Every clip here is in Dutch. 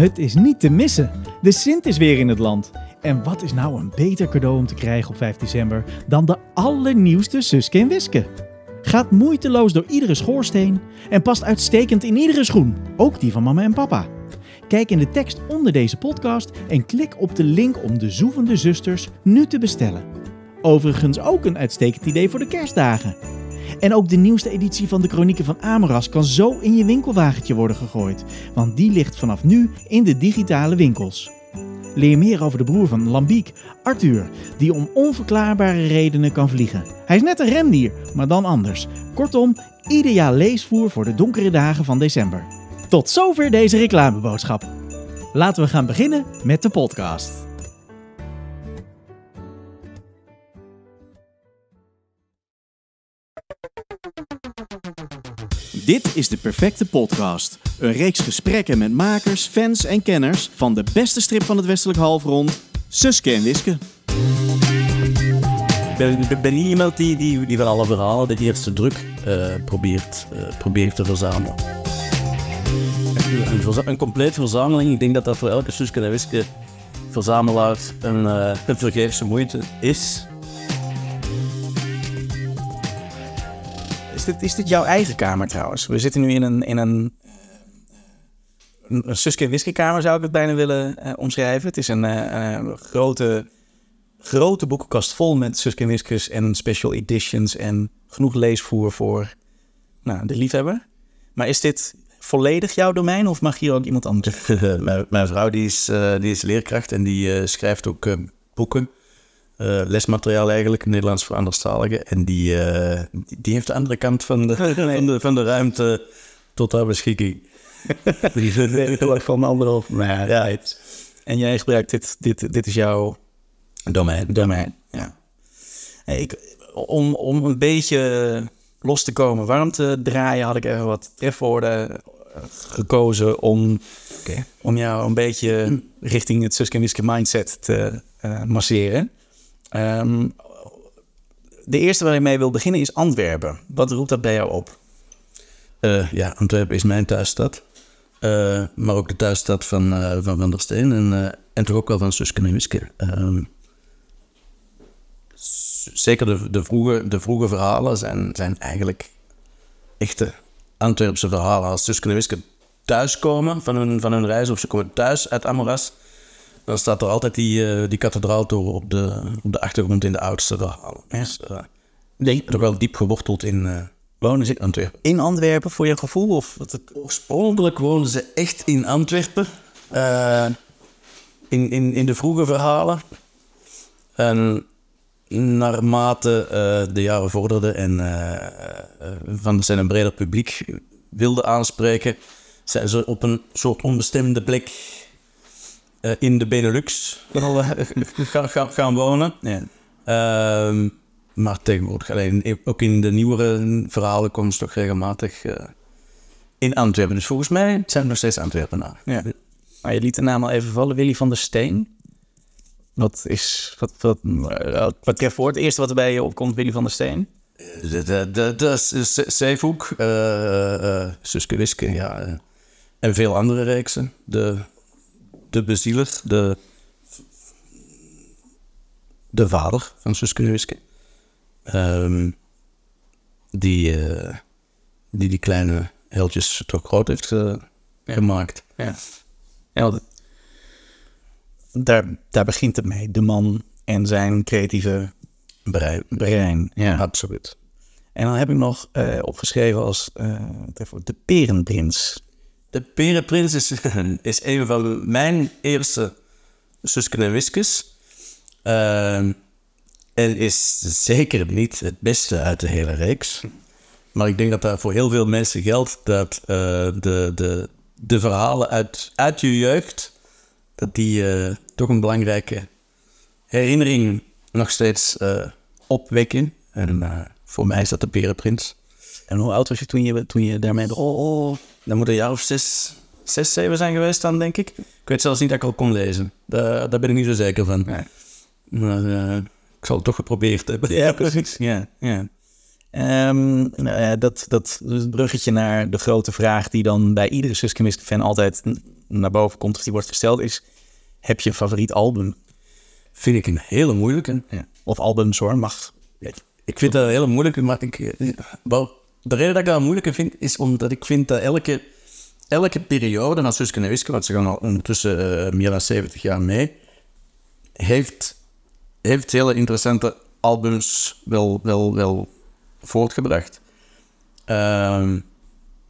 Het is niet te missen. De Sint is weer in het land. En wat is nou een beter cadeau om te krijgen op 5 december dan de allernieuwste Suske en Wiske? Gaat moeiteloos door iedere schoorsteen en past uitstekend in iedere schoen, ook die van mama en papa. Kijk in de tekst onder deze podcast en klik op de link om de Zoevende Zusters nu te bestellen. Overigens ook een uitstekend idee voor de kerstdagen. En ook de nieuwste editie van de Chronieken van Amoras kan zo in je winkelwagentje worden gegooid, want die ligt vanaf nu in de digitale winkels. Leer meer over de broer van Lambiek, Arthur, die om onverklaarbare redenen kan vliegen. Hij is net een rendier, maar dan anders. Kortom, ideaal leesvoer voor de donkere dagen van december. Tot zover deze reclameboodschap. Laten we gaan beginnen met de podcast. Dit is de perfecte podcast. Een reeks gesprekken met makers, fans en kenners van de beste strip van het westelijk halfrond, Suske en Wiske. Ik ben, niet iemand die, die, van alle verhalen de eerste druk eh, probeert, eh, probeert te verzamelen. Een, verza- een complete verzameling, ik denk dat dat voor elke Suske en Wiske verzamelaar een, eh, een vergeefse moeite is. Is dit, is dit jouw eigen kamer trouwens? We zitten nu in een, in een, een, een Suske Wiske kamer, zou ik het bijna willen eh, omschrijven. Het is een eh, eh, grote, grote boekenkast vol met Suske en Wiskes en special editions en genoeg leesvoer voor nou, de liefhebber. Maar is dit volledig jouw domein of mag hier ook iemand anders? mijn, mijn vrouw die is, eh, die is leerkracht en die schrijft ook boeken. Eh, lesmateriaal eigenlijk, Nederlands voor anderstaligen. En die, eh, die, heeft de andere kant van de, van de, van de ruimte tot haar beschikking. die zit van anderhalf. Maar ja, het En jij gebruikt dit, dit, dit is jouw domein. domein. Ja. Hey, ik, om, om een beetje los te komen, warm te draaien, had ik even wat trefwoorden eh, gekozen om, om jou een beetje richting het Suske Wiske mindset te masseren. Ehm, de eerste waar ik mee wil beginnen is Antwerpen. Wat roept dat bij jou op? Eh, ja, Antwerpen is mijn thuisstad. Eh, maar ook de thuisstad van eh, Van, van der Steen en, en toch ook wel van Suske en Wiske. Ehm, zeker de, de, vroege, de vroege verhalen zijn, zijn eigenlijk echte Antwerpse verhalen. Als Suske en Wiske thuiskomen van hun, van hun reis, of ze komen thuis uit Amoras, dan staat er altijd die, eh die kathedraaltoren op de, op de achtergrond in de oudste verhalen. Dus, eh, Nee, toch wel diep geworteld in, eh, wonen ze Antwerpen. in Antwerpen voor je gevoel? Of wat? Oorspronkelijk woonden ze echt in Antwerpen. in, in, in de vroege verhalen. En naarmate de jaren vorderden en Van Steen een breder publiek wilde aanspreken, zijn ze op een soort onbestemde plek eh, in de Benelux gaan, gaan, gaan wonen. Ja. Ehm, maar tegenwoordig, alleen ook in de nieuwere verhalen komen ze toch regelmatig eh, in Antwerpen. Dus volgens mij zijn het nog steeds Antwerpenaren. Ja. Maar je liet de naam al even vallen, Willy van der Steen. Wat is, wat, wat, eh, wat treft voor het eerste wat er bij je opkomt, Willy van der Steen? Dat- is Zeevoek, eh, eh, Suske Wiske, ja. eh, en veel andere reeksen. De, de bezieler, de, de vader van Suske Wiske. Ehm, die, eh, die die kleine heldjes toch groot heeft ge- gemaakt. Ja. ja daar, daar begint het mee, de man en zijn creatieve Brein. brein. Ja. Absoluut. En dan heb ik nog eh, opgeschreven als eh, de Perenprins. De Perenprins is, is een van mijn eerste Susken en Wiskes. Ehm, en is zeker niet het beste uit de hele reeks. Maar ik denk dat dat voor heel veel mensen geldt dat eh, de, de, de verhalen uit, uit je jeugd, dat die eh, toch een belangrijke herinnering nog steeds eh, opwekken. En voor mij is dat de Perenprins. En hoe oud was je toen je, toen je daarmee begon? Oh, dan moet een jaar of zes, zes, zeven zijn geweest dan, denk ik. Ik weet zelfs niet dat ik al kon lezen. Daar, daar ben ik niet zo zeker van. Maar eh, ik zal het toch geprobeerd hebben. Ja, precies. Ja, ja. Ehm, nou ja, dat, dat bruggetje naar de grote vraag die dan bij iedere Suske fan altijd naar boven komt of die wordt gesteld, is heb je een favoriet album? Vind ik een hele moeilijke. Ja. Of albums hoor, mag. Ik vind dat een hele moeilijke, maar ik, eh, de reden dat ik dat een moeilijke vind, is omdat ik vind dat elke, elke periode van Suske en Wiske, want ze gaan al ondertussen eh, meer dan 70 jaar mee, heeft, heeft hele interessante albums wel, wel, wel voortgebracht. Ehm,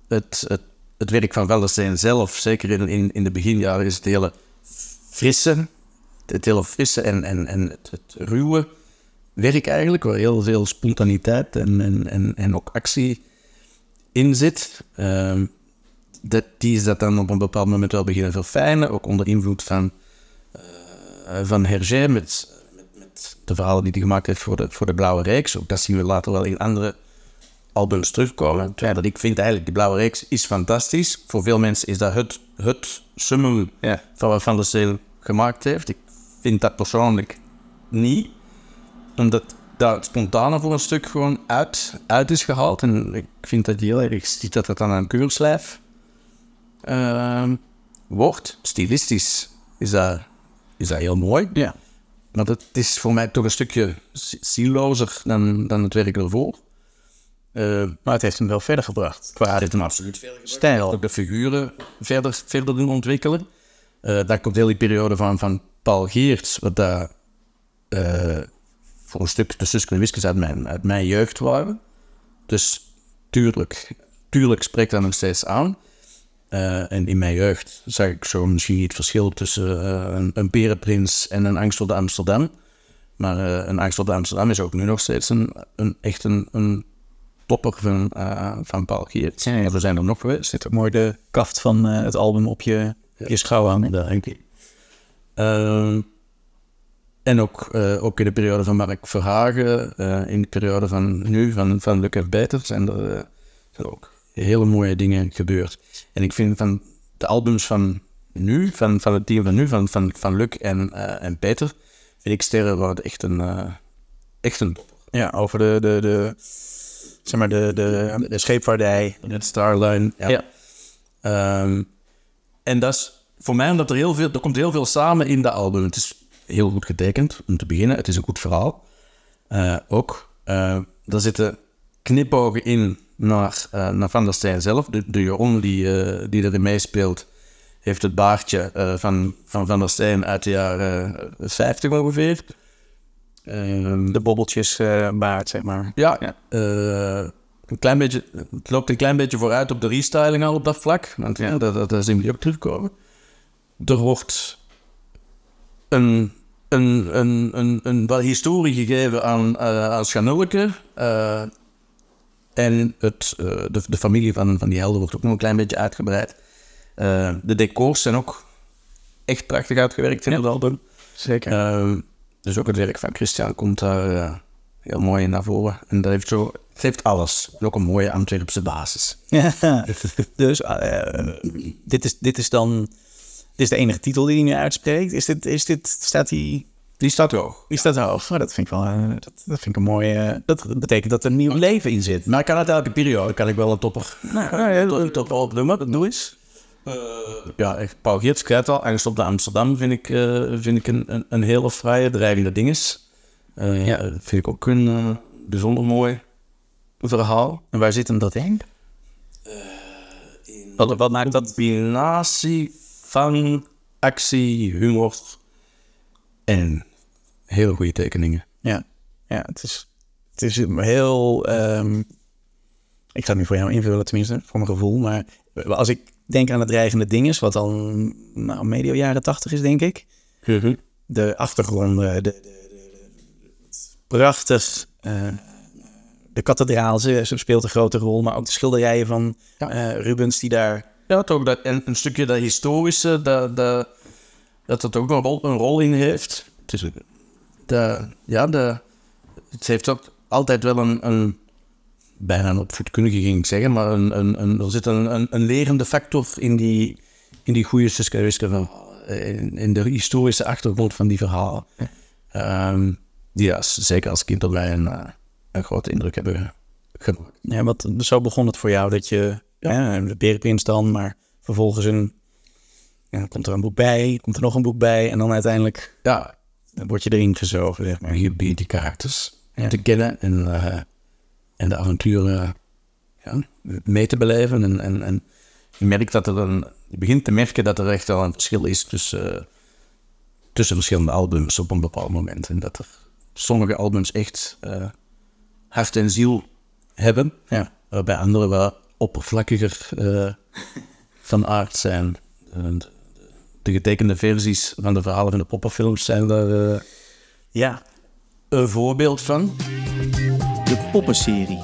het, het, het werk van Veldersteen zelf, zeker in, in, in de beginjaren, is het hele frisse, het hele frisse en, en, en het ruwe werk eigenlijk, waar heel veel spontaniteit en, en, en, en ook actie in zit. Ehm, dat, die is dat dan op een bepaald moment wel beginnen verfijnen, ook onder invloed van, eh van Hergé met, met, met de verhalen die hij gemaakt heeft voor de, voor de Blauwe Reeks. Ook dat zien we later wel in andere albums terugkomen. Terwijl dat ik vind eigenlijk, die Blauwe Reeks is fantastisch. Voor veel mensen is dat het, het summum Ja. van wat Van der Seel gemaakt heeft. Ik vind dat persoonlijk niet. Omdat het spontane voor een stuk gewoon uit, uit is gehaald. En ik vind dat heel erg ziet dat het dan een keurslijf ehm, wordt. Stilistisch is dat, is dat heel mooi. Ja. Maar dat is voor mij toch een stukje zi- zielozer dan, dan het werk ervoor. Eh, Maar het heeft hem wel verder gebracht. Qua het heeft hem absoluut verder gebracht. stijl. Ook de figuren verder, verder doen ontwikkelen. Eh daar komt heel die periode van, van Paul Geerts, wat daar eh, voor een stuk de Suske en Wiskes uit mijn, uit mijn jeugd waren. Dus tuurlijk, tuurlijk spreekt dat nog steeds aan. Eh, en in mijn jeugd zag ik zo misschien niet het verschil tussen eh, een, een Perenprins en een Angst voor de Amsterdam. Maar eh, een Angst voor de Amsterdam is ook nu nog steeds een, een, echt een, een topper van, van Paul Geerts. Ja, er zijn er nog geweest. zit ook mooi de kaft van het album op je, je schouw hangen. Ja, denk ik. En ook, eh, ook in de periode van Mark Verhagen, eh, in de periode van nu, van, van Luc en Beter, zijn er, eh, zijn er ook hele mooie dingen gebeurd. En ik vind van de albums van nu, van, van het team van nu, van, van, van Luc en, en Peter, vind ik Sterren worden echt een, echt een. Ja, over de, de, de, zeg maar de, de, de scheepvaardij. Het Starline. Ja. Ja. Ehm, en dat is voor mij omdat er heel veel, er komt heel veel samen in dat album. Het is heel goed getekend, om te beginnen. Het is een goed verhaal. Eh, ook. Eh er zitten knipogen in naar, eh, naar Van der Steen zelf. De, de Jeroen die, eh, die erin meespeelt, heeft het baardje eh, van, van Van der Steen uit de jaren eh, 50 ongeveer. Ehm, De bobbeltjes eh, baard, zeg maar. ja, Ja. eh, een klein beetje, het loopt een klein beetje vooruit op de restyling al op dat vlak. Want ja, dat, dat, dat zien we ook terugkomen. Er wordt een, een, een, een, een wat historie gegeven aan, eh aan Schanulke. eh, en het, eh, de, de familie van, van die helden wordt ook nog een klein beetje uitgebreid. De decors zijn ook echt prachtig uitgewerkt in het album. Zeker. Dus ook het werk van Christian komt daar heel mooi naar voren. En dat heeft zo, het heeft alles. Ook een mooie Antwerpse basis. Dus dit, is, dit is dan... Dit is de enige titel die hij nu uitspreekt. Is dit, is dit, staat die... Die staat hoog. Die staat hoog. Oh, dat vind ik wel... eh, dat, dat vind ik een mooi... eh, dat betekent dat er een nieuw leven in zit. Maar ik kan uit elke periode kan ik wel een topper. Nou, nou ja, wel opnoemen, dat doe eens. ja, echt, Paul Geerts, al, Angst op de Amsterdam vind ik, vind ik een, een, een hele fraaie, dreigende dinges. Eh Ja. ja. vind ik ook een bijzonder mooi verhaal. En waar zit hem dat in? wat, wat maakt dat... combinatie van actie, humor en hele goede tekeningen. Ja, ja het, is, het is heel... ehm, ik ga het nu voor jou invullen, tenminste, voor mijn gevoel. Maar als ik denk aan het dreigende dinges, wat dan nou, medio jaren tachtig is, denk ik. De achtergronden, de, de, de- de- het prachtig. eh, de kathedraal speelt een grote rol, maar ook de schilderijen van Ja. eh, Rubens die daar... Ja, toch dat, en een stukje dat historische, dat, dat, dat het ook een rol, een rol in heeft. Het, is, de, ja, de, het heeft ook altijd wel een, een bijna een opvoedkundige ging ik zeggen, maar een, een, een, er zit een, een, een lerende factor in die, in die goede Wiske verhalen, in, in de historische achtergrond van die verhalen. Ehm, die ja, zeker als kind op mij een, eh, een grote indruk hebben gemaakt. Ja, wat, zo begon het voor jou dat je... Ja. de Berenprins dan, maar vervolgens een En dan komt er een boek bij, komt er nog een boek bij. En dan uiteindelijk Ja, dan word je erin gezogen, zeg maar. je biedt die karakters Ja. te kennen en, eh, en de avonturen ja, mee te beleven. En, en, en je merkt dat er een, je begint te merken dat er echt wel een verschil is tussen, tussen verschillende albums op een bepaald moment. En dat er sommige albums echt eh, hart en ziel hebben, Ja. waarbij andere wel oppervlakkiger eh, van aard zijn. De, de getekende versies van de verhalen van de poppenfilms zijn daar eh, Ja. een voorbeeld van. De poppenserie.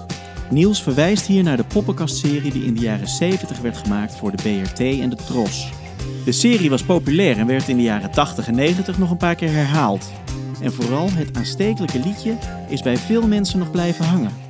Niels verwijst hier naar de poppenkastserie die in de jaren 70 werd gemaakt voor de BRT en de Tros. De serie was populair en werd in de jaren 80 en 90 nog een paar keer herhaald. En vooral het aanstekelijke liedje is bij veel mensen nog blijven hangen.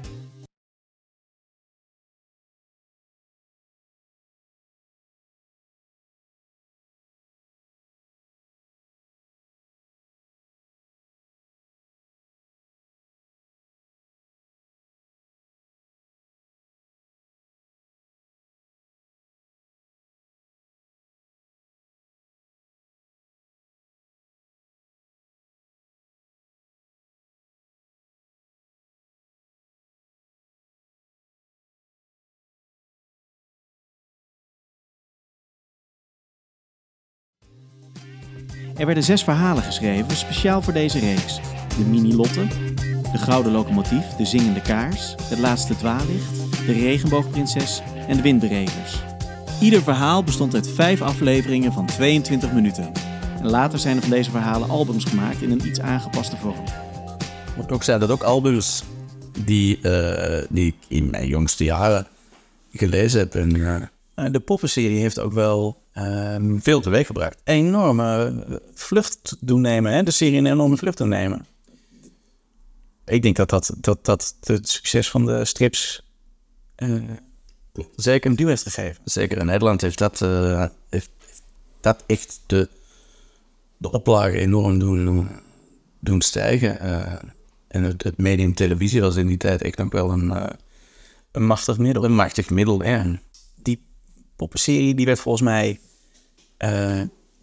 Er werden zes verhalen geschreven speciaal voor deze reeks. De Mini-Lotte, De Gouden Locomotief, De Zingende Kaars, Het Laatste Dwaallicht, De Regenboogprinses en De Windberekers. Ieder verhaal bestond uit vijf afleveringen van 22 minuten. En later zijn er van deze verhalen albums gemaakt in een iets aangepaste vorm. Moet ook zijn dat ook albums die, eh, die ik in mijn jongste jaren gelezen heb en Eh, De poppenserie heeft ook wel ehm, veel teweeg gebracht. enorme eh, vlucht doen nemen. Hè? De serie een enorme vlucht doen nemen. Ik denk dat dat, dat, dat het succes van de strips eh, zeker een duw heeft gegeven. Zeker in Nederland heeft dat, eh, heeft, dat echt de, de oplage enorm doen, doen stijgen. En het, het medium televisie was in die tijd echt nog wel een, Een machtig middel. een machtig middel. Ja. Die poppenserie die werd volgens mij eh,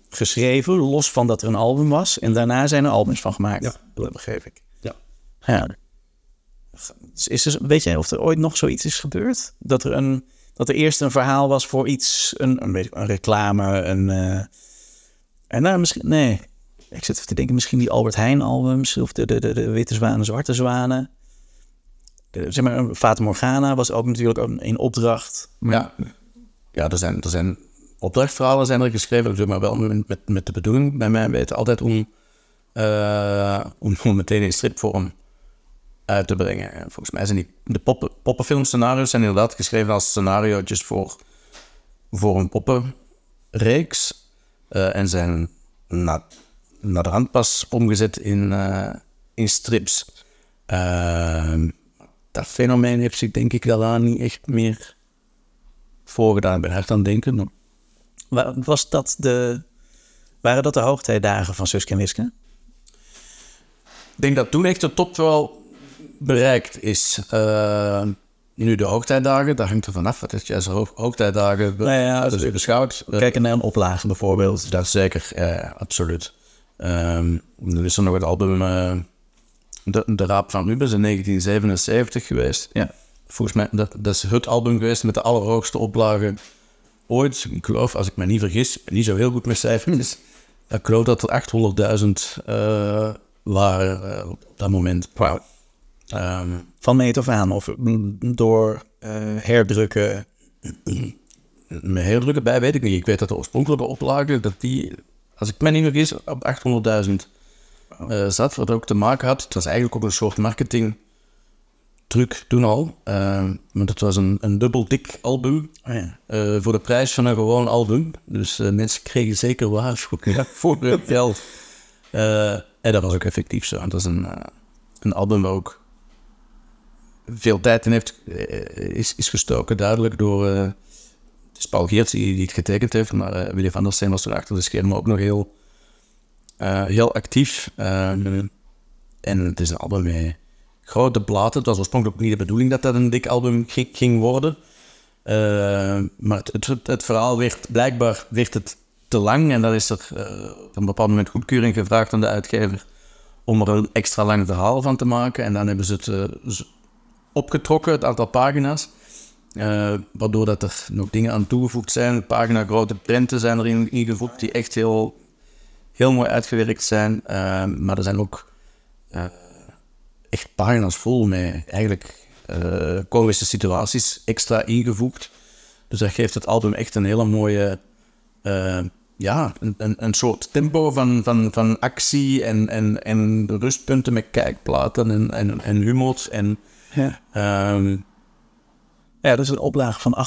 geschreven, los van dat er een album was. En daarna zijn er albums van gemaakt. Ja. dat begreep ik. Ja. Ja. Is er, weet jij of er ooit nog zoiets is gebeurd? Dat er, een, dat er eerst een verhaal was voor iets, een, een, een reclame, een... eh, en nou, misschien... Nee, ik zit even te denken, misschien die Albert Heijn albums... of de, de, de, de Witte Zwanen, Zwarte Zwanen. De, zeg maar, Fata Morgana was ook natuurlijk ook in opdracht. Ja, ja er, zijn, er zijn opdrachtverhalen zijn er geschreven, maar wel met, met, de bedoeling, bij mij weten, altijd om, eh, om, meteen in stripvorm uit te brengen. En volgens mij zijn die, de poppen, poppenfilmscenario's zijn inderdaad geschreven als scenario's voor, voor een poppenreeks. eh, en zijn na, naar de hand pas omgezet in, eh, in strips. Ehm, dat fenomeen heeft zich denk ik daaraan niet echt meer voorgedaan. Ik ben hard aan denken. Was dat de, waren dat de hoogtijdagen van Suske en Wiske? Ik denk dat toen echt de top wel bereikt is. Eh, nu de hoogtijdagen, daar hangt er vanaf. Wat is juist hoog, hoogtijdagen Nou ja, dus beschouwd? Kijken naar een oplage bijvoorbeeld. dat zeker, ja, absoluut. Ehm, dan is er nog het album eh, de, de Raap van Rubens in 1977 geweest. Ja. Volgens mij, dat, dat is het album geweest met de allerhoogste oplage ooit. Ik geloof, als ik me niet vergis, niet zo heel goed met cijfers. Ik geloof dat er 800.000 eh, waren eh, op dat moment. Ehm, Van meet af aan of mm, door eh, herdrukken. met herdrukken bij weet ik niet. Ik weet dat de oorspronkelijke oplage, dat die, als ik me niet vergis, op 800.000 eh, zat. Wat ook te maken had, het was eigenlijk ook een soort marketing truc toen al. Ehm, maar dat was een, een dubbel dik album. Oh ja. eh, voor de prijs van een gewoon album. Dus eh, mensen kregen zeker waar voor, hun geld. Eh, en dat was ook effectief zo. Dat is een, een album waar ook veel tijd in heeft, is, is gestoken, duidelijk door... het is Paul Geerts die, die het getekend heeft, maar Willy van der Steen was er achter de schermen ook nog heel, heel actief. Eh, en het is een album met grote platen. Het was oorspronkelijk ook niet de bedoeling dat dat een dik album ging, worden. Eh, maar het, het, verhaal werd, blijkbaar werd het te lang en dan is er eh, op een bepaald moment goedkeuring gevraagd aan de uitgever om er een extra lang verhaal van te maken. En dan hebben ze het eh, opgetrokken, het aantal pagina's. waardoor dat er nog dingen aan toegevoegd zijn. Pagina grote prenten zijn erin ingevoegd die echt heel, heel mooi uitgewerkt zijn. Maar er zijn ook echt pagina's vol met eigenlijk eh komische situaties extra ingevoegd. Dus dat geeft het album echt een hele mooie, eh, ja, een, een, een soort tempo van, van, van actie en, en, en rustpunten met kijkplaten en, en, en humor. En, Ja. ehm, Ja, dat is een oplage van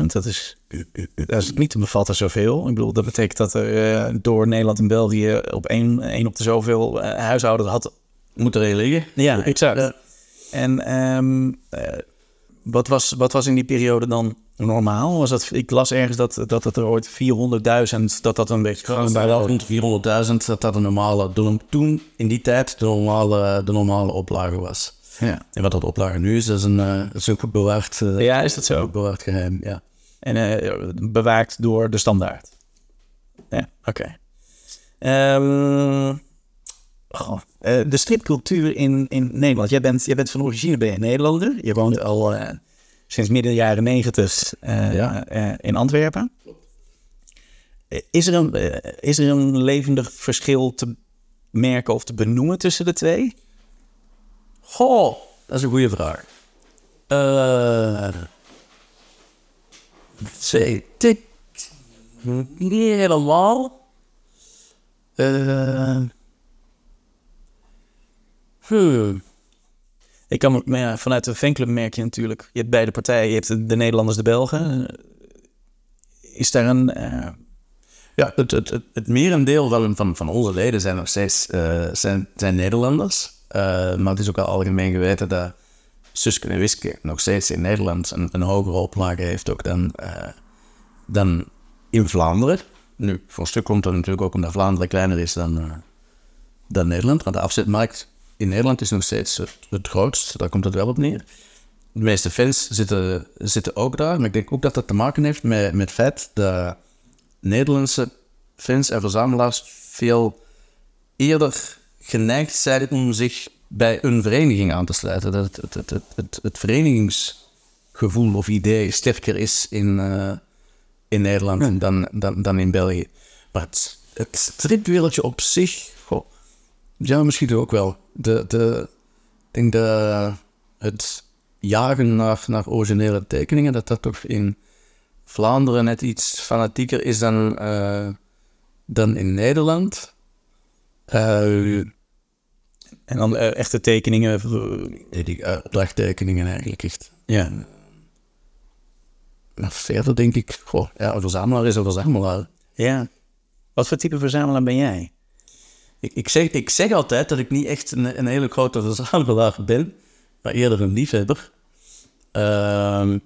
800.000. Dat is, dat is niet te bevatten zoveel. Ik bedoel, dat betekent dat er eh, door Nederland en België op één, één op de zoveel huishoudens had. Moet er heel liggen. Ja, exact. Ja. En ehm, eh, wat, was, wat was in die periode dan normaal? Was dat, ik las ergens dat, dat het er ooit 400.000, dat dat een beetje... Gewoon bij wel rond 400.000 dat dat een normale, de- toen in die tijd de normale, de normale oplage was. Ja. En wat dat oplage nu is, dat is een, eh, dat is een goed bewaard, eh, ja, is dat zo? goed bewaard geheim. Ja. En eh, bewaakt door de standaard. Ja, oké. Ehm, goh, eh, de stripcultuur in, in Nederland. Jij bent, jij bent van origine ben je Nederlander. Je woont al eh, sinds midden jaren negentig eh, Ja. in Antwerpen. Is er, een, is er een levendig verschil te merken of te benoemen tussen de twee? Goh, dat is een goede vraag. Ik niet helemaal. Eh hmm. Ik kan me- maar ja, vanuit de fanclub merk je natuurlijk, je hebt beide partijen, je hebt de, de Nederlanders, de Belgen. Eh, Is daar een, eh, Ja, het, het, het, het merendeel van, van, van onze leden zijn nog steeds eh, zijn, zijn Nederlanders. Maar het is ook al algemeen geweten dat Suske en Wiske nog steeds in Nederland een, een hogere oplage heeft ook dan, dan in Vlaanderen. Nu, voor een stuk komt dat natuurlijk ook omdat Vlaanderen kleiner is dan, dan Nederland. Want de afzetmarkt in Nederland is nog steeds het, grootst. Daar komt het wel op neer. De meeste fans zitten, zitten ook daar. Maar ik denk ook dat dat te maken heeft met, met het feit dat Nederlandse fans en verzamelaars veel eerder geneigd zijn om zich bij een vereniging aan te sluiten. Dat het, het, het, het, verenigingsgevoel of idee sterker is in, eh, in Nederland dan, dan, dan in België. Maar het, het stripwereldje op zich, ja, misschien ook wel. De, de, ik denk dat het jagen naar, naar originele tekeningen, dat dat toch in Vlaanderen net iets fanatieker is dan, eh, dan in Nederland. Eh, en dan eh, echte tekeningen. nee, die opdrachttekeningen eigenlijk echt. ja. Maar verder denk ik, goh, ja, een verzamelaar is een verzamelaar. ja. Wat voor type verzamelaar ben jij? Ik, ik, zeg, ik zeg altijd dat ik niet echt een, een hele grote verzamelaar ben, maar eerder een liefhebber. Ehm,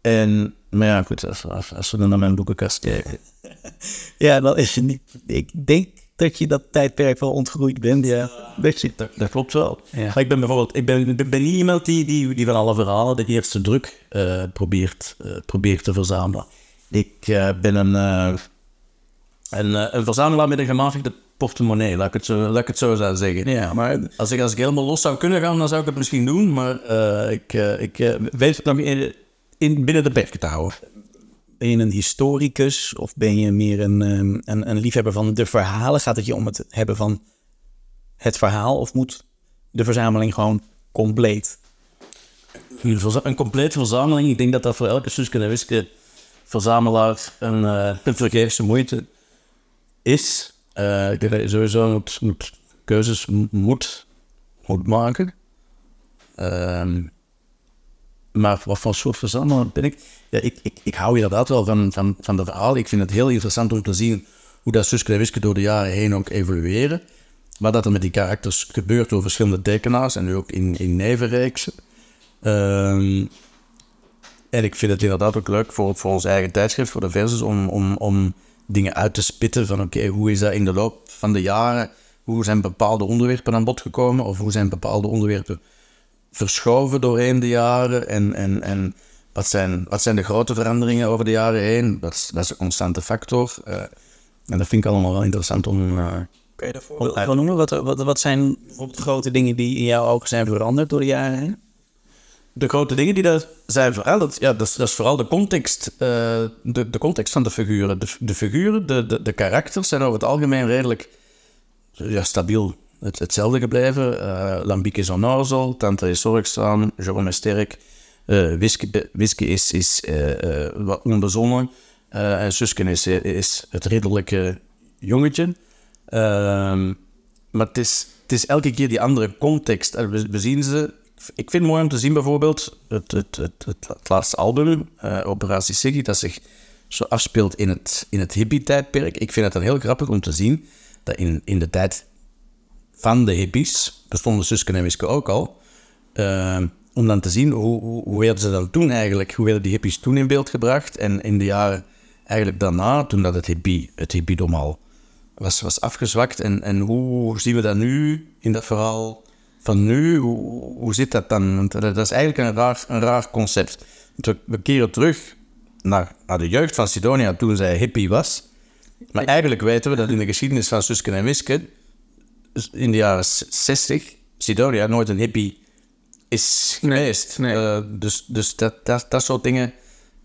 en, maar ja, goed, als, als, als we dan naar mijn boekenkast kijken. Ja, dan is je niet. Ik denk dat je dat tijdperk wel ontgroeid bent. Ja. Dat je, Dat, dat klopt wel. Ja. Maar ik ben bijvoorbeeld ik ben, ben niet iemand die, die, die van alle verhalen de eerste druk eh, probeert, eh, probeert te verzamelen. Ik eh, ben een, een, een verzamelaar met een gematigde portemonnee, laat ik het zo, laat ik het zo zou zeggen. ja, maar Als ik, als ik helemaal los zou kunnen gaan, dan zou ik het misschien doen. Maar eh, ik, eh, ik eh, weet het nog in, in, binnen de perken te houden. ben je een historicus of ben je meer een, ehm, een, een liefhebber van de verhalen? Gaat het je om het hebben van het verhaal of moet de verzameling gewoon compleet? Een, complete verzameling. Ik denk dat dat voor elke Suske en Wiske verzamelaar een, een vergeefse moeite is. Eh, ik denk dat je sowieso keuzes moet, moet maken. Ehm, maar wat voor soort verzamelaar ben ik? Ja, ik, ik, ik hou inderdaad wel van, van, van de verhalen. Ik vind het heel interessant om te zien hoe dat Suske en Wiske door de jaren heen ook evolueren. Wat dat er met die karakters gebeurt door verschillende tekenaars en nu ook in, in nevenreeksen. Ehm, en ik vind het inderdaad ook leuk voor, voor ons eigen tijdschrift, voor de versus, om, om, om dingen uit te spitten van oké, hoe is dat in de loop van de jaren, hoe zijn bepaalde onderwerpen aan bod gekomen of hoe zijn bepaalde onderwerpen verschoven doorheen de jaren en, en, en wat, zijn, wat zijn de grote veranderingen over de jaren heen? Dat is, dat is een constante factor. Eh, en dat vind ik allemaal wel interessant om... eh, Kun je daar voorbeelden van noemen? Wat, wat, wat zijn bijvoorbeeld grote dingen die in jouw ogen zijn veranderd door de jaren heen? De grote dingen die daar zijn veranderd, ja, dat is, dat is vooral de context, eh, de, de context van de figuren. De, de figuren, de, de, de karakters zijn over het algemeen redelijk ja, stabiel het, hetzelfde gebleven. Uh, Lambiek is onnozel, Tante is zorgzaam, Jerome is sterk, uh, Whisky, Whisky is, is wat onbezonnen en Susken is, is het ridderlijke jongetje. Ehm, maar het is, het is elke keer die andere context. We zien ze ik vind het mooi om te zien bijvoorbeeld het, het, het, het, laatste album, uh, Operatie Siggy, dat zich zo afspeelt in het, in het hippie-tijdperk. Ik vind het dan heel grappig om te zien dat in, in de tijd van de hippies, bestonden Suske en Wiske ook al, uh, om dan te zien hoe, hoe, hoe werden ze dan toen eigenlijk, hoe werden die hippies toen in beeld gebracht en in de jaren eigenlijk daarna, toen dat het, hippie, het hippiedom al was, was afgezwakt en, en hoe zien we dat nu in dat verhaal van nu, hoe, hoe zit dat dan? Want dat is eigenlijk een raar, een raar concept. We keren terug naar, naar de jeugd van Sidonia toen zij hippie was. Maar eigenlijk weten we dat in de geschiedenis van Susken en Wisken, in de jaren 60, Sidonia nooit een hippie is geweest. Nee, Uh, dus dus dat, dat, dat soort dingen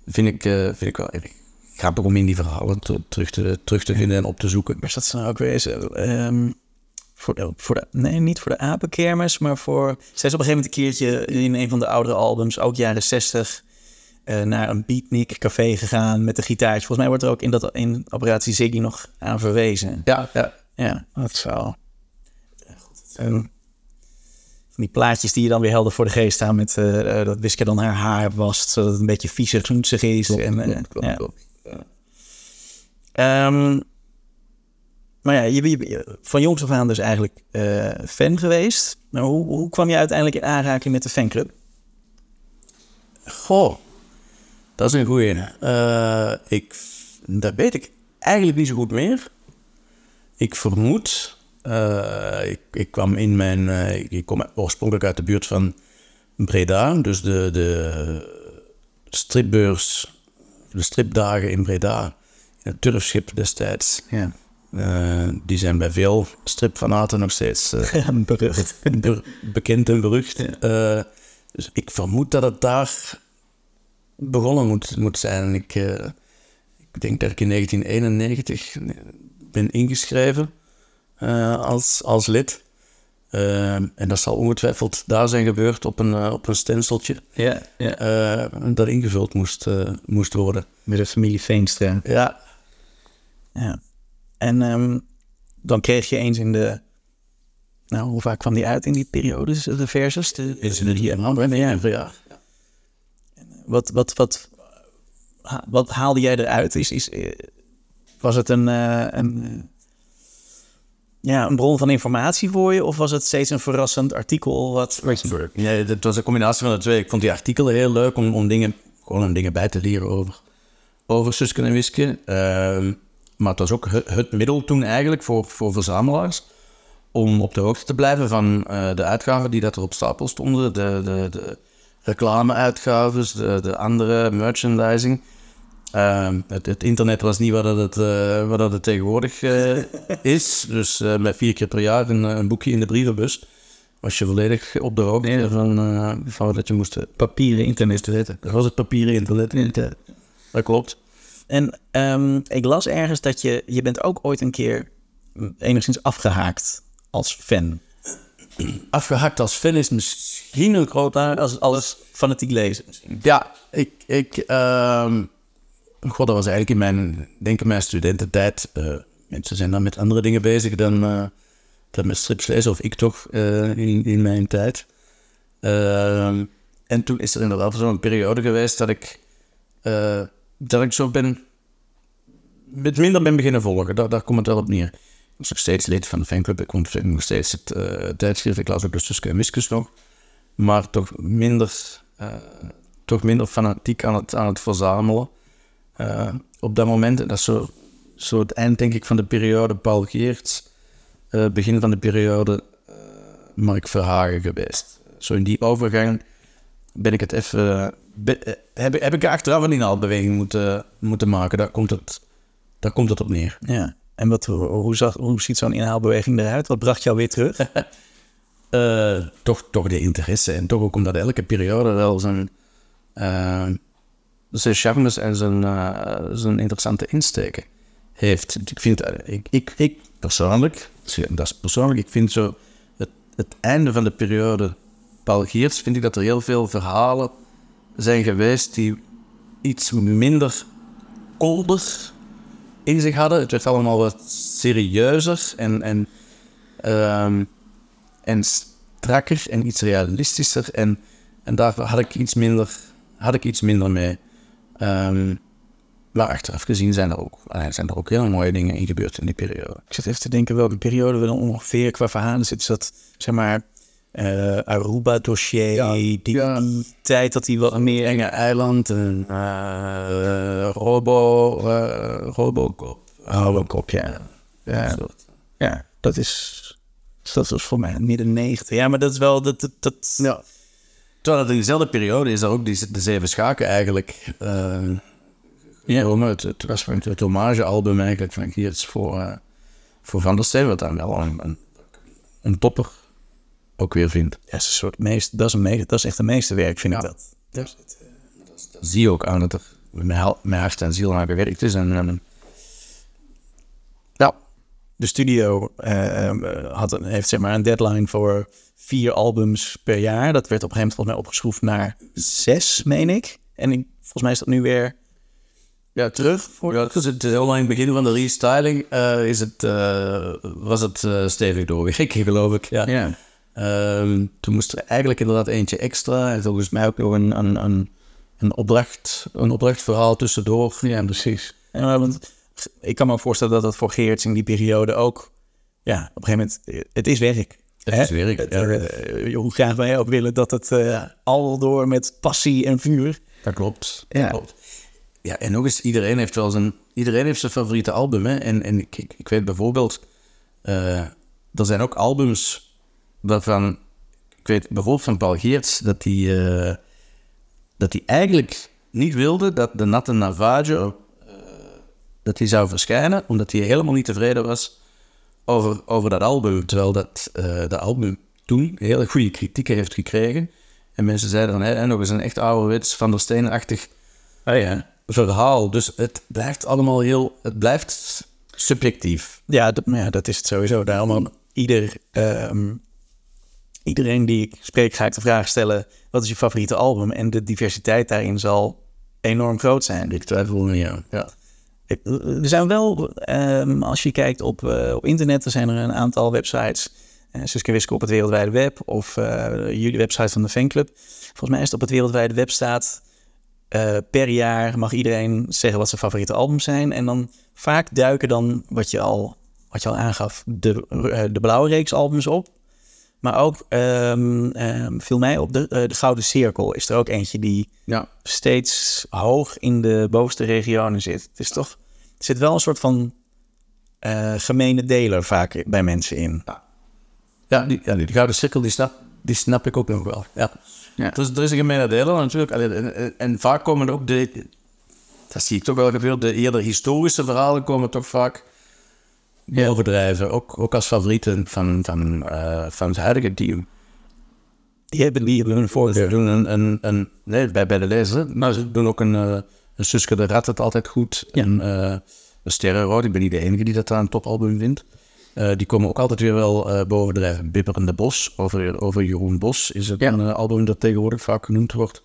vind ik, uh, vind ik wel erg grappig om in die verhalen te, terug, te, terug te vinden en op te zoeken. Maar dat zou ook wezen. Um, voor de, voor de, nee, niet voor de apenkermis, maar voor... Zij is op een gegeven moment een keertje in een van de oudere albums, ook jaren 60, uh, naar een beatnik café gegaan met een gitaartje. Volgens mij wordt er ook in, dat, in Operatie Ziggy nog aan verwezen. Ja, ja. Ja, dat zou... Goed. Um, van die plaatjes die je dan weer helder voor de geest staan met uh, dat Wiske dan haar haar wast, zodat het een beetje viezig groenzig is. Klopt, en, klopt, klopt, ja. klopt. Ja. Um, maar ja, je bent van jongs af aan dus eigenlijk uh, fan geweest. Nou, hoe, hoe, kwam je uiteindelijk in aanraking met de fanclub? Goh, dat is een goeie. Uh, ik, dat weet ik eigenlijk niet zo goed meer. Ik vermoed... Uh, ik, ik, kwam in mijn... ik kom oorspronkelijk uit de buurt van Breda. Dus de, de stripbeurs, de stripdagen in Breda. In het turfschip destijds. Ja. Uh, die zijn bij veel stripfanaten nog steeds uh, berucht. Be bekend en berucht. Ja. Uh, dus ik vermoed dat het daar begonnen moet, moet zijn. Ik, ik denk dat ik in 1991 ben ingeschreven als, als lid. en dat zal ongetwijfeld daar zijn gebeurd op een, op een stenseltje. Ja, ja. dat ingevuld moest, moest worden. Met de familie Veenstra. Ja. Ja. En um, dan kreeg je eens in de. Nou, hoe vaak kwam die uit in die periodes, de versus? De, is het hier en ander ja, ja. Wat, wat, wat, wat haalde jij eruit? Is, is, was het een, uh, een, ja, een bron van informatie voor je? Of was het steeds een verrassend artikel? Wat. Nee, het was een combinatie van de twee. Ik vond die artikelen heel leuk om, om dingen, gewoon om dingen bij te leren over, over Susken en Wisken. Uh, maar het was ook het, het, middel toen eigenlijk voor, voor verzamelaars om op de hoogte te blijven van uh, de uitgaven die dat er op stapel stonden. De, de, de reclame-uitgaves, de, de andere merchandising. Uh, het, het, internet was niet wat het, uh, wat het tegenwoordig uh, is. Dus met vier keer per jaar een, een, boekje in de brievenbus was je volledig op de hoogte nee, van, van wat je moest... Papieren internet te weten. Dat was het papieren internet. Dat klopt. En um, ik las ergens dat je, je bent ook ooit een keer enigszins afgehaakt als fan. Afgehaakt als fan is misschien een groot... Als alles fanatiek lezen. Ja, ik... ik um, God, dat was eigenlijk in mijn, denk ik, mijn studententijd. Uh, mensen zijn dan met andere dingen bezig dan, uh, dan met strips lezen, of ik toch, uh, in, in mijn tijd. Ehm, en toen is er inderdaad zo'n periode geweest dat ik dat ik zo ben, met minder ben beginnen volgen. Daar, daar komt het wel op neer. Ik was nog steeds lid van de fanclub. Ik vond nog steeds het uh, tijdschrift. Ik las ook de Suske en Wiskus nog. Maar toch minder, uh, toch minder fanatiek aan het, aan het verzamelen. Uh, op dat moment, dat is zo, zo het eind denk ik van de periode Paul Geerts. begin van de periode Mark Verhagen geweest. Zo in die overgang ben ik het even be- eh, heb, heb ik achteraf een inhaalbeweging moeten, moeten maken. Daar komt, het, daar komt het op neer. Ja. En wat, hoe, zag, hoe ziet zo'n inhaalbeweging eruit? Wat bracht jou weer terug? Eh, toch, toch de interesse. En toch ook omdat elke periode wel zijn, eh, zijn charmes en zijn, zijn interessante insteken heeft. Ik vind, ik, ik, ik persoonlijk, dat is persoonlijk, ik vind zo het, het einde van de periode Paul Geerts, vind ik dat er heel veel verhalen zijn geweest die iets minder kolder in zich hadden. Het werd allemaal wat serieuzer en, en ehm, en strakker en iets realistischer. En, en daar had ik iets minder, had ik iets minder mee. Ehm, maar achteraf gezien zijn er, ook, zijn er ook hele mooie dingen in gebeurd in die periode. Ik zit even te denken welke periode we dan ongeveer qua verhalen zitten. Is dat, zeg maar, eh, Aruba-dossier, Ja, die, ja. die tijd dat hij wat meer... Enge Eiland en eh, Robo, eh, Robocop. Oh, een kop, ja. Ja, ja dat is... Dat was voor mij midden 90. Ja, maar dat is wel... Dat, dat, dat, Ja. Terwijl het in dezelfde periode is er ook die, de Zeven Schaken eigenlijk eh gekomen. Het, het was het, het hommagealbum eigenlijk van Geerts voor, eh, voor Van der Steen, wat dan wel een, een, een topper ook weer vindt. Ja, is een soort meest, dat, is een meest, dat is echt een meesterwerk, vind ik dat. Dat zie je ook aan dat er met, hel- met hart en ziel aan gewerkt is. En, en ja, De studio eh, eh, had een, heeft zeg maar een deadline voor vier albums per jaar. Dat werd op een gegeven moment volgens mij opgeschroefd naar zes, meen ik. En ik, volgens mij is dat nu weer ja terug. Voor, ja, dus het heel lang in het begin van de restyling eh, is het, eh, was het eh, stevig doorwerken, geloof ik. Ja. Ja. Ehm, toen moest er eigenlijk inderdaad eentje extra. En volgens mij ook nog een, een, een, een, opdracht, een opdrachtverhaal tussendoor. Ja, precies. Ja, want ik kan me voorstellen dat dat voor Geerts in die periode ook... Ja, op een gegeven moment, het is werk. Het Hè? is werk, Het, eh, hoe graag wij ook willen dat het eh, al door met passie en vuur... Dat klopt. Ja. Dat klopt. Ja, en nog eens, iedereen heeft wel zijn, iedereen heeft zijn favoriete album. Hè? En, en ik, ik, ik weet bijvoorbeeld, eh, er zijn ook albums waarvan, ik weet bijvoorbeeld van Paul Geerts, dat hij eh, dat hij eigenlijk niet wilde dat de Natte Navajo, eh, dat die zou verschijnen, omdat hij helemaal niet tevreden was over, over dat album. Terwijl dat eh de album toen hele goede kritieken heeft gekregen. En mensen zeiden dan, hè, nog eens een echt ouderwets Van der Steen-achtig Oh ja. verhaal. Dus het blijft allemaal heel, het blijft subjectief. Ja, dat, ja, dat is het sowieso. Daarom ook ieder, ehm, iedereen die ik spreek, ga ik de vraag stellen: wat is je favoriete album? En de diversiteit daarin zal enorm groot zijn. Ik twijfel niet aan. Ja. Ik- Er zijn wel, ehm, als je kijkt op, eh, op internet, er zijn er een aantal websites. Uh, Suske Wiske op het Wereldwijde Web of eh, jullie website van de fanclub. Volgens mij is het op het Wereldwijde Web staat... eh, per jaar mag iedereen zeggen wat zijn favoriete albums zijn. En dan vaak duiken dan, wat je al, wat je al aangaf, de, eh, de blauwe reeks albums op. Maar ook ehm, ehm, viel mij op de, eh, de Gouden Cirkel is er ook eentje die ja. steeds hoog in de bovenste regionen zit. Het is toch, er zit wel een soort van eh gemene deler vaak bij mensen in. Ja, die, ja, die gouden cirkel, die snap, die snap ik ook nog wel. Ja. Ja. Dus er is een gemene deler natuurlijk. Allee, En, en, en vaak komen er ook de... Dat zie ik toch wel gebeuren. De eerder historische verhalen komen toch vaak bovendrijven. Ook, ook als favorieten van, van, eh, van het huidige team. Die hebben die hebben hun Ze doen een, een, een nee, bij, bij de lezer, maar ze doen ook een, eh, een Suske de Rat het altijd goed. Ja. En eh een Sterrenrood, ik ben niet de enige die dat daar een topalbum vindt. Eh, die komen ook altijd weer wel bovendrijven. Bibberende Bos, over, over Jeroen Bos, is het Ja. een album dat tegenwoordig vaak genoemd wordt.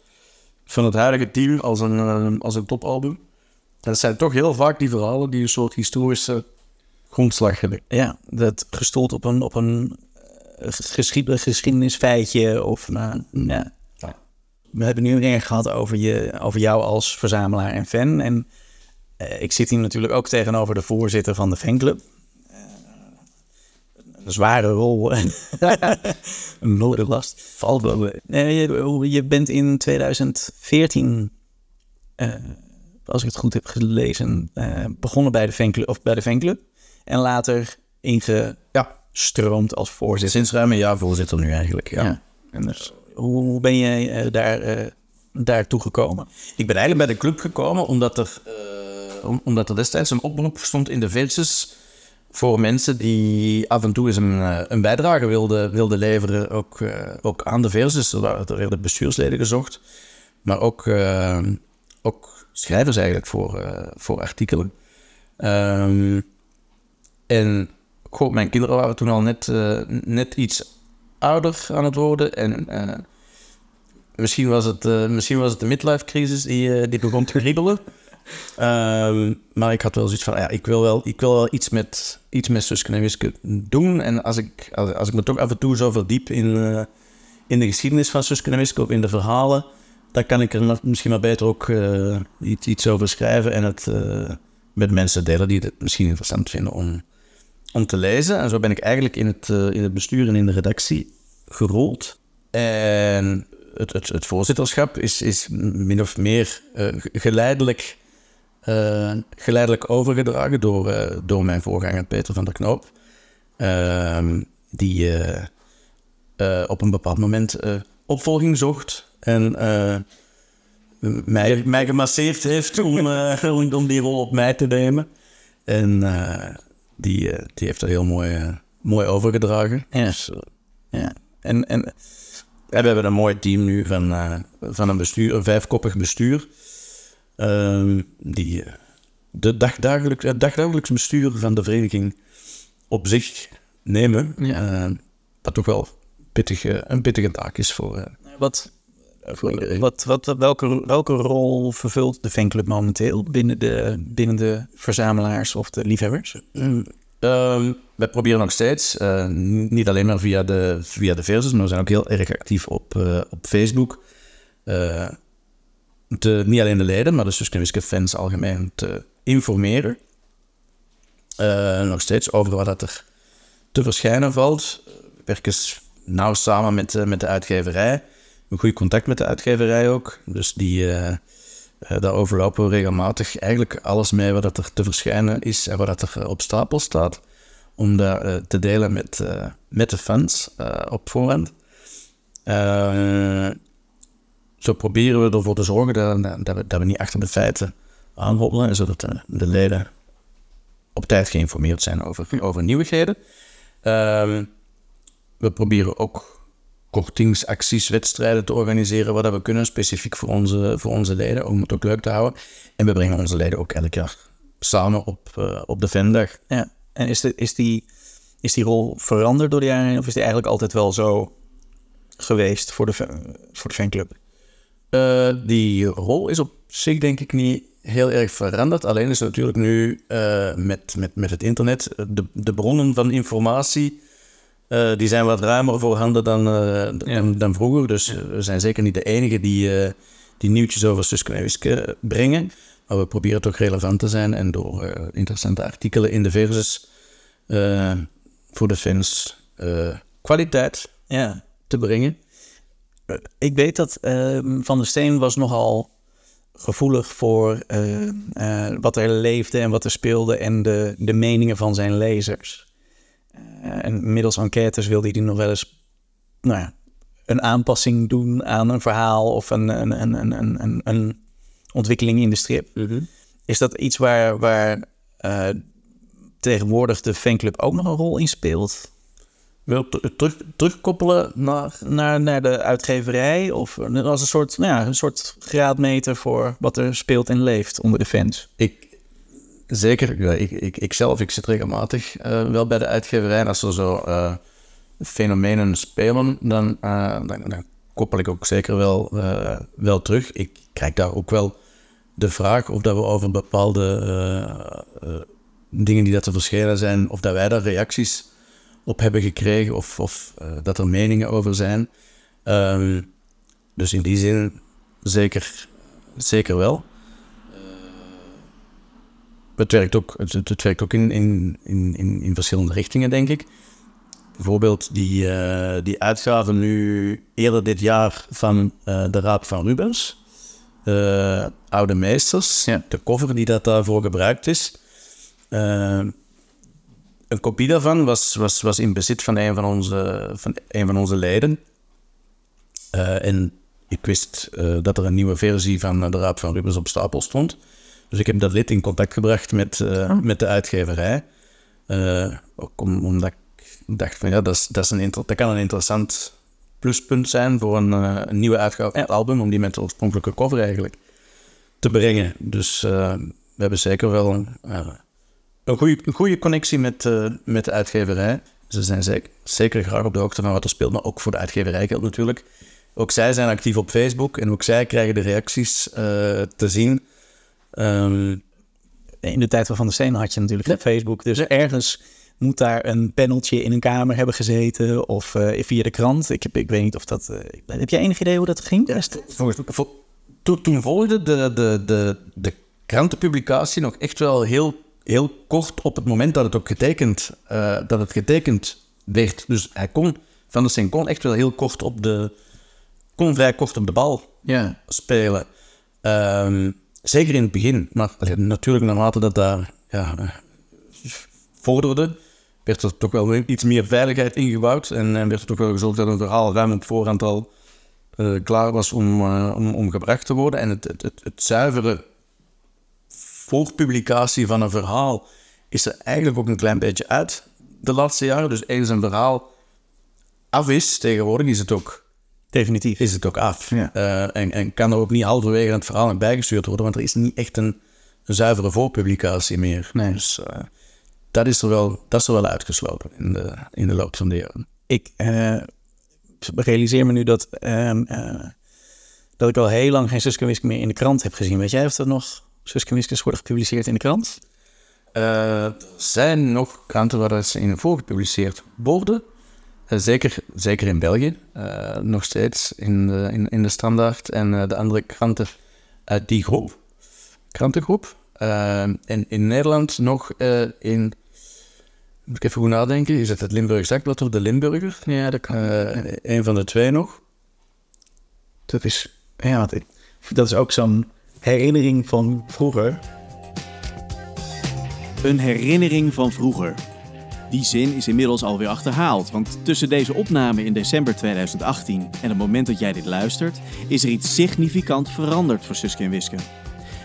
Van het huidige team als een, als een topalbum. En dat zijn toch heel vaak die verhalen die een soort historische grondslag. Ja, dat gestoeld op een, op een eh, geschied, geschiedenisfeitje. Of, nou, ja. Ja. We hebben nu een ring gehad over, je, over jou als verzamelaar en fan. En eh, ik zit hier natuurlijk ook tegenover de voorzitter van de fanclub. Een zware rol. een last. Valt wel. Nee, je, je bent in 2014, eh, als ik het goed heb gelezen, begonnen bij de fanclub. Of bij de fanclub en later ingestroomd als voorzitter. Sinds ruim een jaar voorzitter nu eigenlijk. Ja. Ja. En dus, hoe, hoe ben jij eh, daar eh, daartoe gekomen? Ik ben eigenlijk bij de club gekomen omdat er, eh, om- omdat er destijds een oproep stond in de versus voor mensen die af en toe eens een, een bijdrage wilden, wilden leveren, ook, ook aan de versus. Er er werden bestuursleden gezocht, maar ook, ook schrijvers eigenlijk voor, voor artikelen. Ehm, en mijn kinderen waren toen al net, eh, net iets ouder aan het worden en... eh, Misschien was het, eh, misschien was het de midlife-crisis die, eh, die begon te kriebelen. Ehm, maar ik had wel zoiets van, ja, ik wil wel, ik wil wel iets met, iets met en doen. En als ik, als, als ik me toch af en toe zo verdiep in, in de geschiedenis van Suske en Wiske of in de verhalen, dan kan ik er misschien maar beter ook iets, iets over schrijven en het met mensen delen die het misschien interessant vinden om, om te lezen. En zo ben ik eigenlijk in het, eh, in het bestuur en in de redactie gerold. En het, het, het voorzitterschap is, is min of meer eh, ge- geleidelijk, eh, geleidelijk overgedragen door, door mijn voorganger Peter van der Knoop. Ehm, die op een bepaald moment opvolging zocht en mij, mij gemasseerd heeft om, om, die rol op mij te nemen. En die, eh, die heeft dat heel mooi, eh, mooi overgedragen. Ja. Dus, eh, Ja. En, en we hebben een mooi team nu van, van een, bestuur, een vijfkoppig bestuur. Ehm, die de dagdagelijks, het dagdagelijks bestuur van de vereniging op zich nemen. Ja. Eh, wat toch wel pittig, eh, een pittige taak is voor, wat. Wat, wat, welke, welke rol vervult de fanclub momenteel binnen de, binnen de verzamelaars of de liefhebbers? Mm, ehm, wij proberen nog steeds, eh, niet alleen maar via de, via de versus, maar we zijn ook heel erg actief op, eh, op Facebook. Eh, te, niet alleen de leden, maar de Suske fans algemeen te informeren. Eh, nog steeds over wat dat er te verschijnen valt. We werken nauw samen met, eh, met de uitgeverij. Een goed contact met de uitgeverij ook. Dus die, eh, eh, daar overlopen we regelmatig eigenlijk alles mee wat er te verschijnen is en wat er eh, op stapel staat. Om dat te delen met, met de fans op voorhand. Zo proberen we ervoor te zorgen dat, dat, we, dat we niet achter de feiten aanhobbelen, zodat de, de leden op tijd geïnformeerd zijn over, over nieuwigheden. Ehm, we proberen ook kortingsacties, wedstrijden te organiseren waar dat we kunnen, specifiek voor onze, voor onze leden, om het ook leuk te houden. En we brengen onze leden ook elk jaar samen op, eh, op de Vendag. Ja. En is, de, is, die, is die rol veranderd door de jaren heen? Of is die eigenlijk altijd wel zo geweest voor de, voor de fanclub? Eh, die rol is op zich denk ik niet heel erg veranderd. Alleen is natuurlijk nu eh, met, met, met het internet de, de bronnen van informatie. Eh, die zijn wat ruimer voorhanden dan, eh, dan, dan vroeger. Dus eh, we zijn zeker niet de enige die, die nieuwtjes over Suske brengen. Maar we proberen toch relevant te zijn en door interessante artikelen in de versus eh, voor de fans kwaliteit Ja. te brengen. Ik weet dat ehm, Van der Steen was nogal gevoelig voor wat er leefde en wat er speelde en de, de meningen van zijn lezers. Eh, en middels enquêtes wilde hij nog wel eens nou ja, een aanpassing doen aan een verhaal of een, een, een, een, een, een, ontwikkeling in de strip. Is dat iets waar, waar eh, tegenwoordig de fanclub ook nog een rol in speelt? Wil ter- terug, terugkoppelen naar naar, naar de uitgeverij of als een soort, nou ja, een soort graadmeter voor wat er speelt en leeft onder de fans. Ik, zeker, ik, ik, ik zelf, ik zit regelmatig eh, wel bij de uitgeverij. Als er zo eh, fenomenen spelen, dan, eh, dan, dan koppel ik ook zeker wel, wel terug. Ik krijg daar ook wel de vraag of dat we over bepaalde dingen die dat te verschenen zijn, of dat wij daar reacties op hebben gekregen, of, of dat er meningen over zijn. Ehm, dus in die zin zeker, zeker wel. Het werkt ook, het, het- werkt ook in, in, in, in, verschillende richtingen, denk ik. Bijvoorbeeld die, eh, die uitgave nu eerder dit jaar van eh, de Raad van Rubens. eh, Oude Meesters, Ja. de cover die dat daarvoor gebruikt is. Een kopie daarvan was, was, was in bezit van een van onze, van een van onze leden. En ik wist dat er een nieuwe versie van De Raap van Rubens op stapel stond. Dus ik heb dat lid in contact gebracht met, uh, met de uitgeverij. Uh, ook om, omdat ik dacht van ja, dat, is, dat, is een dat kan een interessant pluspunt zijn voor een, een nieuwe uitgave van het album, om die met de oorspronkelijke cover eigenlijk te brengen. Dus we hebben zeker wel een, een, goede, een goede connectie met, met de uitgeverij. Ze zijn zeker, zeker graag op de hoogte van wat er speelt, maar ook voor de uitgeverij geldt natuurlijk. Ook zij zijn actief op Facebook en ook zij krijgen de reacties uh, te zien. Um, in de tijd van Van der Steen had je natuurlijk ja. Facebook. Dus ergens moet daar een paneltje in een kamer hebben gezeten of uh, via de krant. Ik, heb, ik weet niet of dat... Uh, heb jij enig idee hoe dat ging? Ja, toen, toen volgde de, de, de, de krantenpublicatie nog echt wel heel, heel kort op het moment dat het ook getekend, uh, dat het getekend werd. Dus hij kon, Van der Steen kon echt wel heel kort op de kon vrij kort op de bal ja. spelen. Um, zeker in het begin. Maar natuurlijk, naarmate dat daar ja, vorderde, werd er toch wel iets meer veiligheid ingebouwd. En, en werd er toch wel gezorgd dat een verhaal ruim op voorhand al uh, klaar was om, uh, om, om, gebracht te worden. En het, het, het, het zuivere voorpublicatie van een verhaal is er eigenlijk ook een klein beetje uit de laatste jaren. Dus eens een verhaal af is, tegenwoordig is het ook Definitief. Is het ook af. Uh, en, en, kan er ook niet halverwege het verhaal bijgestuurd worden, want er is niet echt een, een zuivere voorpublicatie meer. Nee. Dus uh, dat, is er wel, dat is er wel uitgesloten in de, in de loop van de jaren. Ik uh, realiseer me nu dat, ehm, dat ik al heel lang geen Suske meer in de krant heb gezien. Weet jij of er nog Suske worden gepubliceerd in de krant? er zijn nog kranten waar ze in voorgepubliceerd worden. Eh, zeker, zeker in België, uh, nog steeds in de, in, in de standaard. En uh, de andere kranten uit die groep, krantengroep. en in Nederland nog in, moet ik even goed nadenken, is het het Limburgs Dagblad of de Limburger? Ja, dat kan. een van de twee nog. Dat is, ja, dat is ook zo'n herinnering van vroeger. Een herinnering van vroeger. Die zin is inmiddels alweer achterhaald, want tussen deze opname in december 2018 en het moment dat jij dit luistert, is er iets significant veranderd voor Suske en Wiske.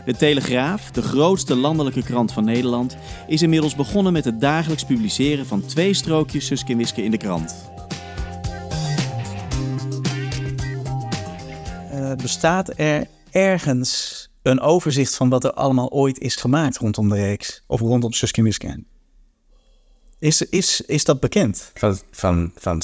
De Telegraaf, de grootste landelijke krant van Nederland, is inmiddels begonnen met het dagelijks publiceren van twee strookjes Suske en Wiske in de krant. Uh, bestaat er ergens een overzicht van wat er allemaal ooit is gemaakt rondom de reeks? Of rondom Suske en Wiske? Is, is, is dat bekend? Van, van, van,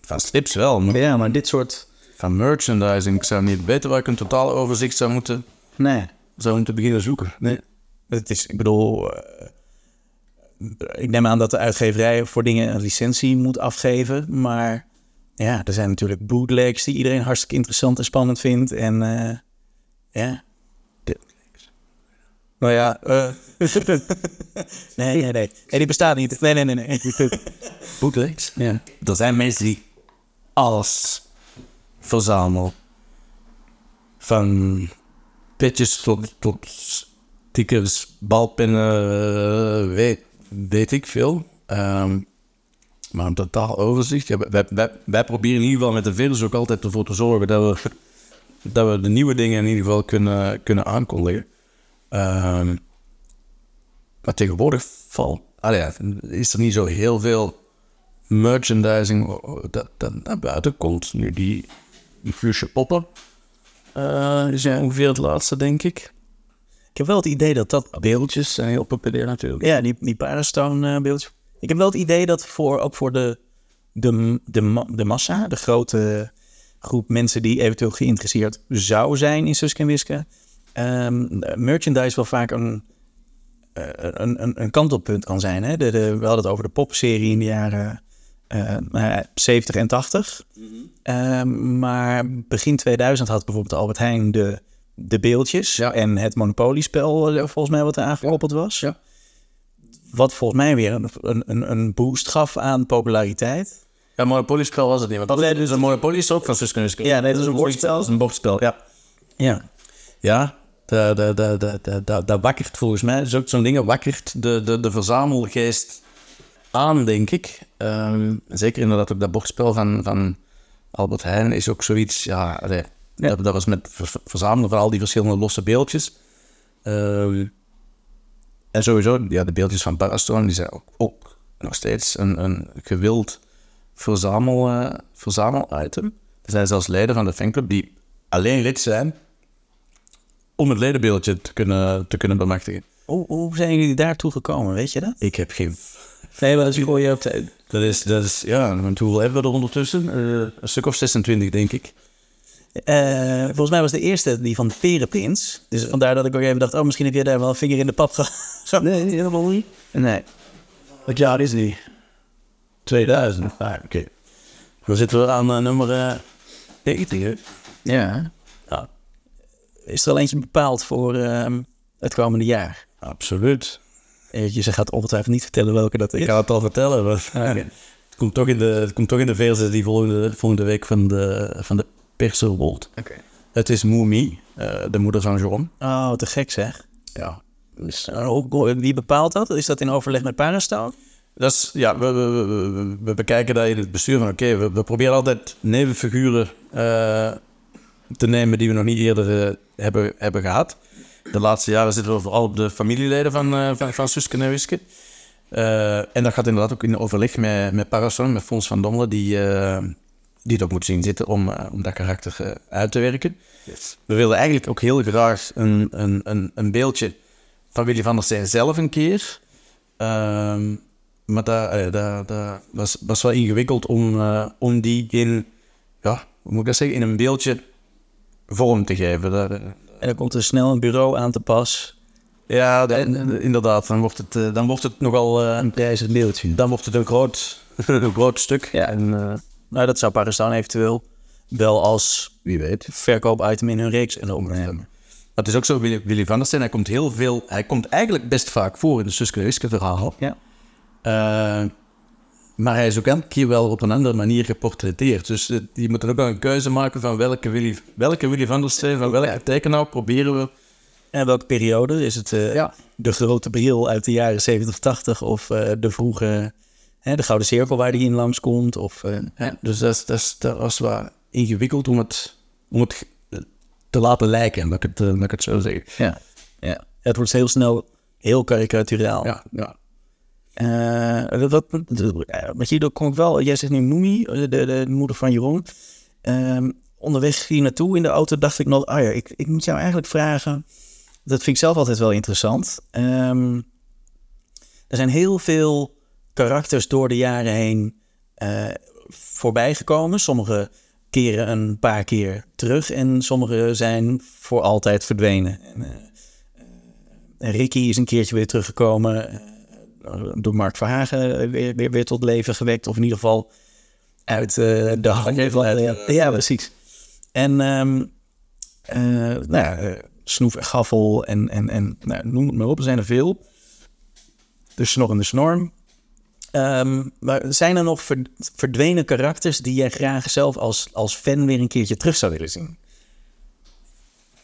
van strips wel. Maar ja, maar dit soort... Van merchandising. Ik zou niet weten waar ik een totaal overzicht zou moeten... Nee. Zou moeten beginnen zoeken. Nee. Het is, ik bedoel... Uh, ik neem aan dat de uitgeverij voor dingen een licentie moet afgeven. Maar ja, er zijn natuurlijk bootlegs die iedereen hartstikke interessant en spannend vindt. En uh, ja... Nou ja, uh, nee, nee, nee. Nee, die bestaat niet. Nee, nee, nee, nee. Bootlegs? Ja. Er zijn mensen die alles verzamelen. Van pitjes tot, tot stickers, balpennen, weet, weet ik veel. Um, maar een totaal overzicht. Ja, wij, wij, wij, proberen in ieder geval met de virus ook altijd ervoor te zorgen dat we, dat we de nieuwe dingen in ieder geval kunnen, kunnen aankondigen. Um, maar tegenwoordig valt, ja, is er niet zo heel veel merchandising dat, dat naar buiten komt. Nu die, Fuchsia Poppen uh, die zijn ongeveer het laatste, denk ik. Ik heb wel het idee dat dat... Beeldjes zijn heel populair natuurlijk. Ja, die, die Parastone uh, beeldjes. Ik heb wel het idee dat voor, ook voor de, de, de, de massa, de grote groep mensen die eventueel geïnteresseerd zou zijn in Suske en Wiske, um, merchandise wel vaak een, uh, een, een, een kantelpunt kan zijn. Hè? De, de, we hadden het over de popserie in de jaren uh, 70 en 80. Mm -hmm. um, maar begin 2000 had bijvoorbeeld Albert Heijn de, de beeldjes ja. en het Monopoly-spel, eh, volgens mij, wat er aangekoppeld was. Ja. Wat volgens mij weer een, een, een boost gaf aan populariteit. Ja, Monopoly-spel was het niet. Want dat nee, is dus een Monopoly is ook van Suske Ja, nee, dat is een bordspel. Dat is een bordspel, ja. Ja. Ja, dat, dat, dat, dat, dat, dat wakkert volgens mij, dus ook zo'n ding, wakkert de, de, de verzamelgeest aan, denk ik. Um, zeker inderdaad ook dat bordspel van, van Albert Heijn is ook zoiets, ja, Dat, dat was met ver- verzamelen van al die verschillende losse beeldjes. Ehm, en sowieso, ja, de beeldjes van Parastorm, die zijn ook, ook nog steeds een, een gewild verzamel, eh verzamel-item. Er zijn zelfs leden van de fanclub die alleen lid zijn om het ledenbeeldje te kunnen, te kunnen bemachtigen. Hoe, hoe zijn jullie daartoe gekomen, weet je dat? Ik heb geen... Nee, wat is voor je op de... Dat is, dat is ja, want hoeveel hebben we er ondertussen? Eh, een stuk of 26, denk ik. Eh, volgens mij was de eerste die van Verenprins. Dus vandaar dat ik ook even dacht, oh, misschien heb jij daar wel een vinger in de pap gehad. Nee, helemaal niet. Nee. Wat jaar is die? 2000. Ah, oké. Dan zitten we aan eh, nummer eh 90, hè? Ja. Ja, Is er al eentje bepaald voor ehm, het komende jaar? absoluut. Ze gaat ongetwijfeld niet vertellen welke dat is. Ik ga het al vertellen. Maar het, komt toch in de, het komt toch in de verse die volgende, volgende week van de, van de perserwold. Oké. Het is Moemi, eh, de moeder van John. Oh, te gek zeg. Ja. Dus, Uh, hoe- Wie bepaalt dat? Is dat in overleg met Parastone? Dat is, ja, we, we, we- we, we bekijken dat in het bestuur van, oké, we, we proberen altijd nevenfiguren eh, te nemen die we nog niet eerder eh, hebben, hebben gehad. De laatste jaren zitten we vooral op de familieleden van, eh van, van Suske en Wiske. Eh, en dat gaat inderdaad ook in overleg met, met Parason, met Fons van Dommelen, die, die het ook moet zien zitten om, om dat karakter uit te werken. We wilden eigenlijk ook heel graag een, een, een, een beeldje van Willy van der Steen zelf een keer. Ehm, maar dat, dat, dat was, was wel ingewikkeld om, om die in, ja, hoe moet ik dat zeggen, in een beeldje vorm te geven. Dat, eh, En dan komt er snel een bureau aan te pas. ja, dat- inderdaad. Dan wordt het, eh, dan wordt het nogal eh, Een beeldje. dan wordt het een groot, een groot stuk. Ja. En, Nou, dat zou Parastone eventueel wel als wie weet. verkoopitem in hun reeks en opnemen. Maar het is ook zo, Willy, Willy van der Steen, hij komt heel veel, hij komt eigenlijk best vaak voor in de Suske en Wiske verhaal. Ja. Maar hij is ook elke keer wel op een andere manier geportretteerd. Dus eh, je moet dan ook wel een keuze maken van welke Willy, welke Willy van der Steen, van welke tekenaar proberen we. En welke periode? Is het eh, Ja. de grote bril uit de jaren 70, 80 of eh, de vroege, de Gouden Cirkel waar die in langskomt? Of, Ja, dus dat, is- dat, is- dat was wel ingewikkeld om het, om het te laten lijken, dat ik het, dat ik het zo zeg. ja. ja. Het wordt heel snel heel karikaturaal. Ja, ja. Wat, eh, wat je, kom ik wel, jij zegt nu Noemi, de, de, de moeder van Jeroen. Ehm, onderweg hier naartoe in de auto dacht ik nog, ah ja, ik, ik moet jou eigenlijk vragen. Dat vind ik zelf altijd wel interessant. Ehm, er zijn heel veel karakters door de jaren heen eh voorbij gekomen. Sommige keren een paar keer terug en sommige zijn voor altijd verdwenen. En, eh, Ricky is een keertje weer teruggekomen. Eh, door Mark Verhagen weer, weer, weer tot leven gewekt. Of in ieder geval uit eh, de hand. Ja, ja, precies. En ehm eh, nou ja, eh, Snoef en Gaffel en, en, en nou, noem het maar op, er zijn er veel. De Snor en de Snorm. Ehm, maar zijn er nog ver- verdwenen karakters die jij graag zelf als, als fan weer een keertje terug zou willen zien?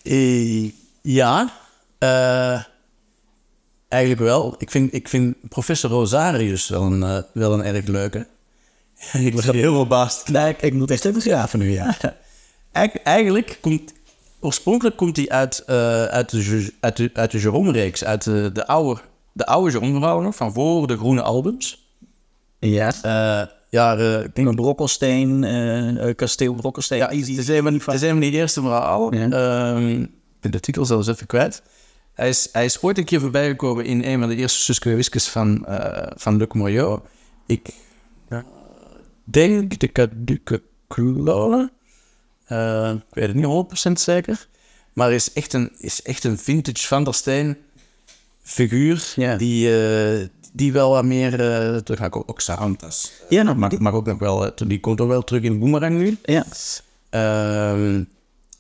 Eh, ja, eh, eigenlijk wel. Ik vind, ik vind professor Rosarius wel een, eh, wel een erg leuke. ik was heel verbaasd. Nee, ik, ik moet echt even graven nu, ja. Eigen- eigenlijk komt, oorspronkelijk komt hij uit, eh, uit de, uit de, uit de Jerome-reeks, uit de, de oude, de oude Jerome-verhalen nog, van voor de groene albums. Ja. Eh ja, eh, ik denk eh, eh, kasteel Brokkelsteen. Ja, van, is een van die eerste verhaal. Ja. Ehm, ik ben de titel zelfs even kwijt. Hij is, hij is ooit een keer voorbijgekomen in een van de eerste Suske van, eh van Luc Morio. Ik ja, denk de Caduce Clone. Eh, ik weet het niet 100% zeker. Maar is echt een, is echt een vintage Van der Steen figuur. Ja. Die, eh, die wel wat meer eh terug gaat. Ook, ook Sarantas. Ja, nog Mag, mag ook nog wel, eh, die komt ook wel terug in Boomerang nu. Ja. Ehm,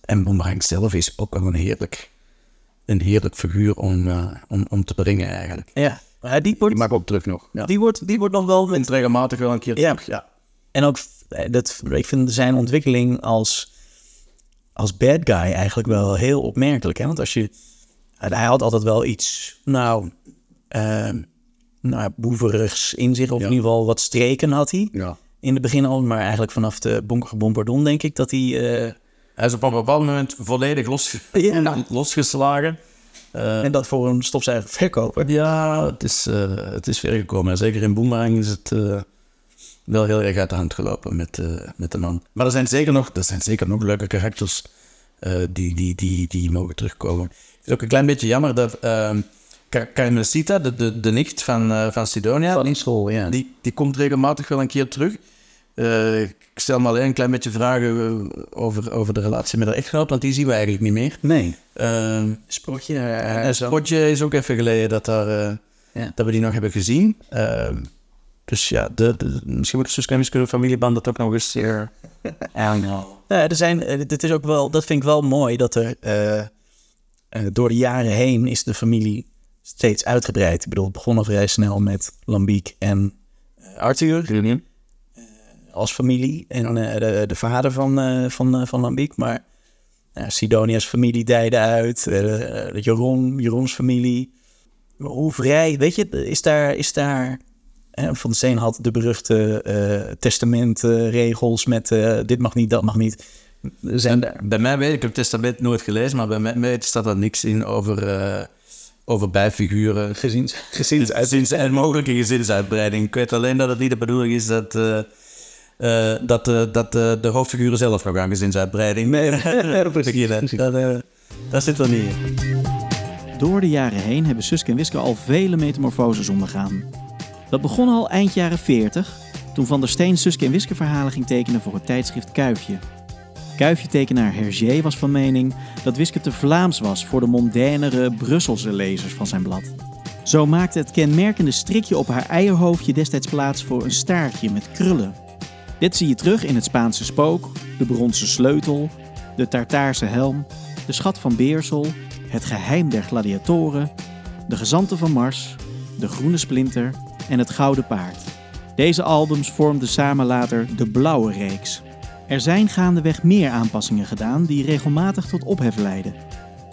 en Boomerang zelf is ook wel een heerlijk, een heerlijk figuur om, eh, om, om te brengen eigenlijk. ja. Die wordt, Die mag ook terug nog. Ja. die wordt, die wordt nog wel met regelmatig wel een keer Ja. terug. Ja. En ook, eh, dat, ik vind zijn ontwikkeling als, als bad guy eigenlijk wel heel opmerkelijk. Hè? Want als je, hij had altijd wel iets, nou, eh, nou boeverigs in zich. Of Ja. in ieder geval wat streken had hij. Ja. In het begin al, maar eigenlijk vanaf de Bonker Bombardon denk ik dat hij... eh, Hij is op een bepaald moment volledig los, Ja. losgeslagen. Eh, En dat voor een stofzuiger verkoper. ja, het is, eh, het is ver gekomen. En zeker in Boomerang is het eh, wel heel erg uit de hand gelopen met, met de man. Maar er zijn zeker nog, er zijn zeker nog leuke karakters die, die, die, die mogen terugkomen. Het ook een klein beetje jammer dat ehm Car- Carmencita, de, de, de nicht van, van Sidonia, Van school, ja. die, die komt regelmatig wel een keer terug. Eh, ik stel me alleen een klein beetje vragen eh, over, over de relatie met haar echtgenoot, want die zien we eigenlijk niet meer. Nee. Ehm Sprotje. Spotje is ook even geleden dat, daar, eh, Ja. dat we die nog hebben gezien. Ehm, dus ja, de, de, misschien moet de Suske en Wiske familieband dat ook nog eens zeer. Ja, er zijn, eh, dit is ook wel, dat vind ik wel mooi dat er eh, eh, door de jaren heen is de familie steeds uitgebreid. Ik bedoel, het begon al vrij snel met Lambiek en eh, Arthur als familie en eh, de, de vader van, eh, van, eh, van Lambiek. Maar Sidonia's familie dijde uit, Jeroen, Jeroens familie. Hoe vrij, weet je, is daar, is daar Van Steen had de beruchte testamentregels met dit mag niet, dat mag niet. Zijn daar, Bij mij weet ik, ik heb het testament nooit gelezen, maar bij mij staat er niks in over, over bijfiguren. gezins, gezins Gezins en mogelijke gezinsuitbreiding. Ik weet alleen dat het niet de bedoeling is dat, eh, dat, eh, dat eh, de hoofdfiguren zelf nog aan gezinsuitbreiding precies. Dat, dat zit er niet in. Door de jaren heen hebben Suske en Wiske al vele metamorfoses ondergaan. Dat begon al eind jaren 40, toen Van der Steen Suske en Wiske verhalen ging tekenen voor het tijdschrift Kuifje. Kuifje-tekenaar Hergé was van mening dat Wiske te Vlaams was voor de mondainere Brusselse lezers van zijn blad. Zo maakte het kenmerkende strikje op haar eierhoofdje destijds plaats voor een staartje met krullen. Dit zie je terug in het Spaanse spook, de bronzen sleutel, de Tartaarse helm, de schat van Beersel, het geheim der gladiatoren, de gezanten van Mars, de groene splinter en het gouden paard. Deze albums vormden samen later de blauwe reeks. Er zijn gaandeweg meer aanpassingen gedaan die regelmatig tot ophef leiden.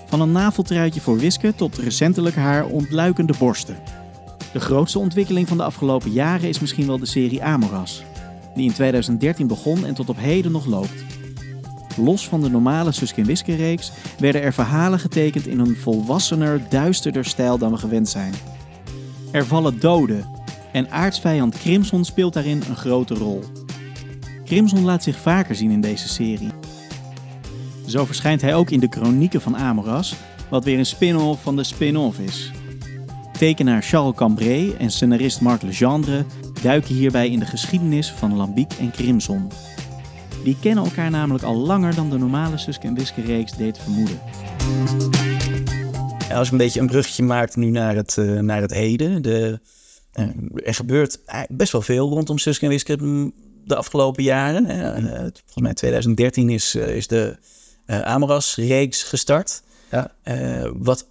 Van een naveltruitje voor Wiske tot recentelijk haar ontluikende borsten. De grootste ontwikkeling van de afgelopen jaren is misschien wel de serie Amoras, die in 2013 begon en tot op heden nog loopt. Los van de normale Suske en Wiske reeks werden er verhalen getekend in een volwassener, duisterder stijl dan we gewend zijn. Er vallen doden en aartsvijand Crimson speelt daarin een grote rol. Crimson laat zich vaker zien in deze serie. Zo verschijnt hij ook in de Chronieken van Amoras, wat weer een spin-off van de spin-off is. Tekenaar Charles Cambrai en scenarist Marc Legendre duiken hierbij in de geschiedenis van Lambiek en Crimson. Die kennen elkaar namelijk al langer dan de normale Suske en Wiske reeks deed vermoeden. Als ik een beetje een bruggetje maak nu naar het, eh, naar het heden. De, eh, er gebeurt best wel veel rondom Suske en Wiske de afgelopen jaren. Eh, volgens mij 2013 is, is de eh, Amoras-reeks gestart. Ja. Eh, wat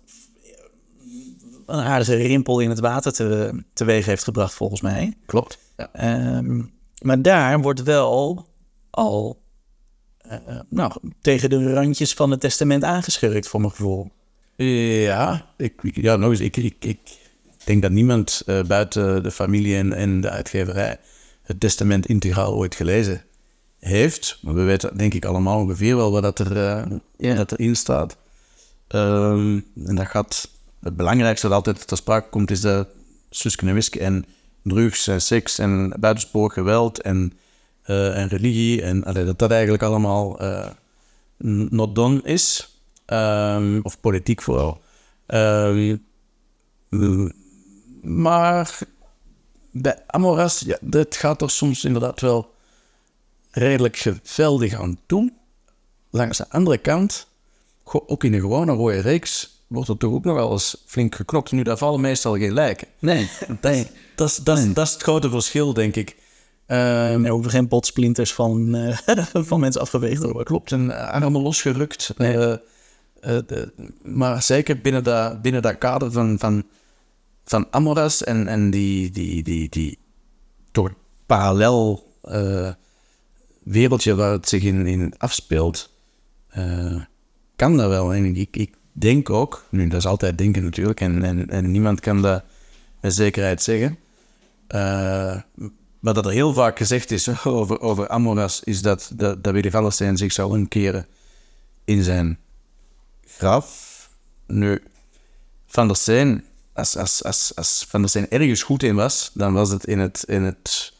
een aardige rimpel in het water te, teweeg heeft gebracht, volgens mij. Klopt. Ja. Ehm, maar daar wordt wel al eh, nou, tegen de randjes van het testament aangeschurkt, voor mijn gevoel. Ja, ik, ik- ja nog eens, ik, ik, ik denk dat niemand eh, buiten de familie en, en de uitgeverij het testament integraal ooit gelezen heeft. Maar we weten denk ik allemaal ongeveer wel wat dat er, eh, dat erin staat. Ehm, en dat gaat, het belangrijkste dat altijd ter sprake komt is de Suske en Wiske en drugs en seks en buitensporig geweld en, eh, en religie. En dat dat eigenlijk allemaal n- not done is. Ehm, of politiek vooral. Ehm, maar bij Amoras, ja, dat gaat er soms inderdaad wel redelijk geweldig aan toe. Langs de andere kant, ook in een gewone rode reeks, wordt er toch ook nog wel eens flink geknokt. Nu, daar vallen meestal geen lijken. Nee. Dat, dat, is- dat, is- dat is het grote verschil, denk ik. Ehm, Er hoeven geen botsplinters van, eh, van mensen afgeweegd te worden. klopt, en armen losgerukt. Eh, eh, de- maar zeker binnen dat, binnen dat kader van, van, van Amoras en, en die, die, die, die toch parallel wereldje waar het zich in, in afspeelt, kan dat wel. En ik, ik denk ook, nu dat is altijd denken natuurlijk, en, en, en niemand kan dat met zekerheid zeggen. Eh, wat dat er heel vaak gezegd is over, over Amoras, is dat, dat, dat Willy Vellenstein zich zou omkeren in zijn graf. Nu, Van der Steen, als, als, als, als Van der Steen ergens goed in was, dan was het in het, in het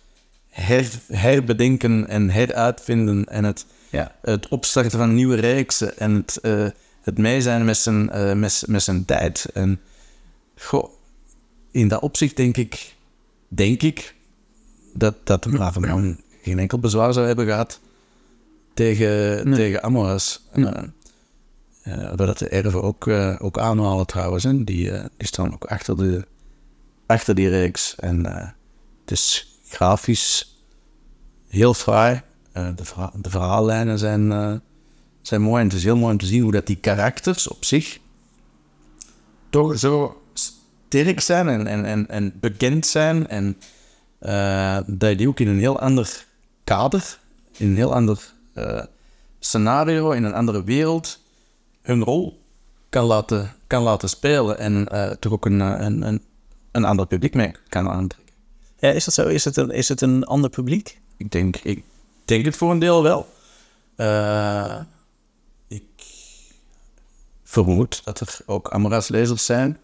her, herbedenken en heruitvinden en het, Ja. het opstarten van nieuwe reeksen en het, eh, het mee zijn met zijn, eh, met, met zijn tijd. En goh, in dat opzicht denk ik, denk ik dat, dat de brave man geen enkel bezwaar zou hebben gehad tegen, tegen Amoras. Uh, uh, dat de erven ook, uh, ook aanhalen trouwens. Hè. Die, uh, die staan ook achter, de, achter die reeks. En het is grafisch heel fraai. De, verha de verhaallijnen zijn, zijn mooi. En het is heel mooi om te zien hoe dat die karakters op zich toch zo sterk zijn en, en, en, en bekend zijn. En uh, dat je die ook in een heel ander kader, in een heel ander uh, scenario, in een andere wereld, hun rol kan laten, kan laten spelen. En uh, toch ook een, een, een, een ander publiek mee kan aantrekken. Ja, is dat zo? Is het een, is het een ander publiek? Ik denk, ik denk het voor een deel wel. Uh, vermoed dat er ook Amoras-lezers zijn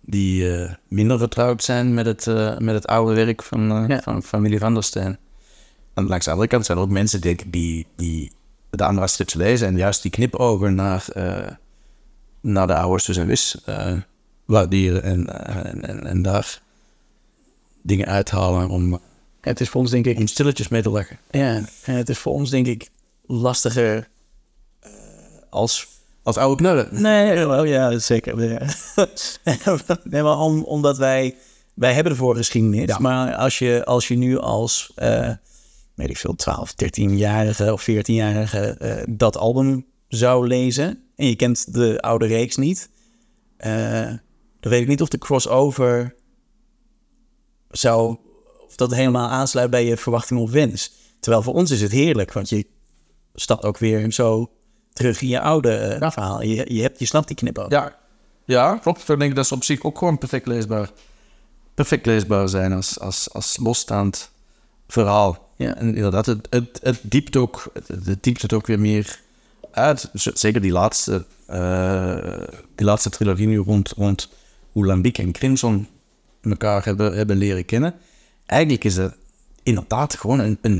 die uh, minder vertrouwd zijn met het, uh, met het oude werk van, uh, ja. van familie Van der Steen. En langs de andere kant zijn er ook mensen denk ik, die, die de Amoras strips lezen en juist die knipogen naar, naar de oude Sus en Wis waarderen en, en, en, en, daar dingen uithalen om, ja, het is voor ons denk ik om stilletjes mee te lachen. Ja, en het is voor ons denk ik lastiger als als oude knullen? Nee, wel, ja, zeker. nee, maar om, omdat wij... Wij hebben ervoor geschiedenis. Ja. Maar als je, als je nu als... Uh, weet ik veel, 12, 13-jarige of 14-jarige... Uh, dat album zou lezen... en je kent de oude reeks niet... Uh, dan weet ik niet of de crossover... zou... of dat helemaal aansluit bij je verwachting of wens. Terwijl voor ons is het heerlijk... want je stapt ook weer zo terug in je oude ja. verhaal. Je, je, hebt, je snapt die knip ook. Ja, ja klopt. Ik denk dat ze op zich ook gewoon perfect leesbaar, perfect leesbaar zijn als, als, als losstaand verhaal. Ja. En inderdaad, het, het, het diept ook, het, het diept het ook weer meer uit. Zeker die laatste, uh, die laatste trilogie nu rond, rond hoe Lambiek en Crimson elkaar hebben, hebben leren kennen. Eigenlijk is het inderdaad gewoon een, een,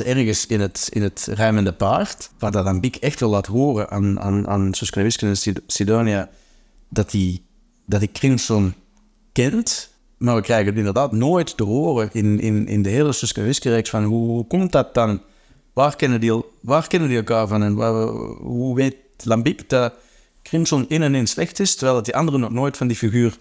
ergens in het, in het ruimende paard, waar dat Lambiek echt wil laten horen aan, aan, aan en Sidonia, dat hij dat die Crimson kent, maar we krijgen het inderdaad nooit te horen in, in, in de hele Suske reeks van hoe, hoe komt dat dan? Waar kennen die, waar kennen die elkaar van en waar, hoe weet Lambiek dat Crimson in en in slecht is, terwijl dat die anderen nog nooit van die figuur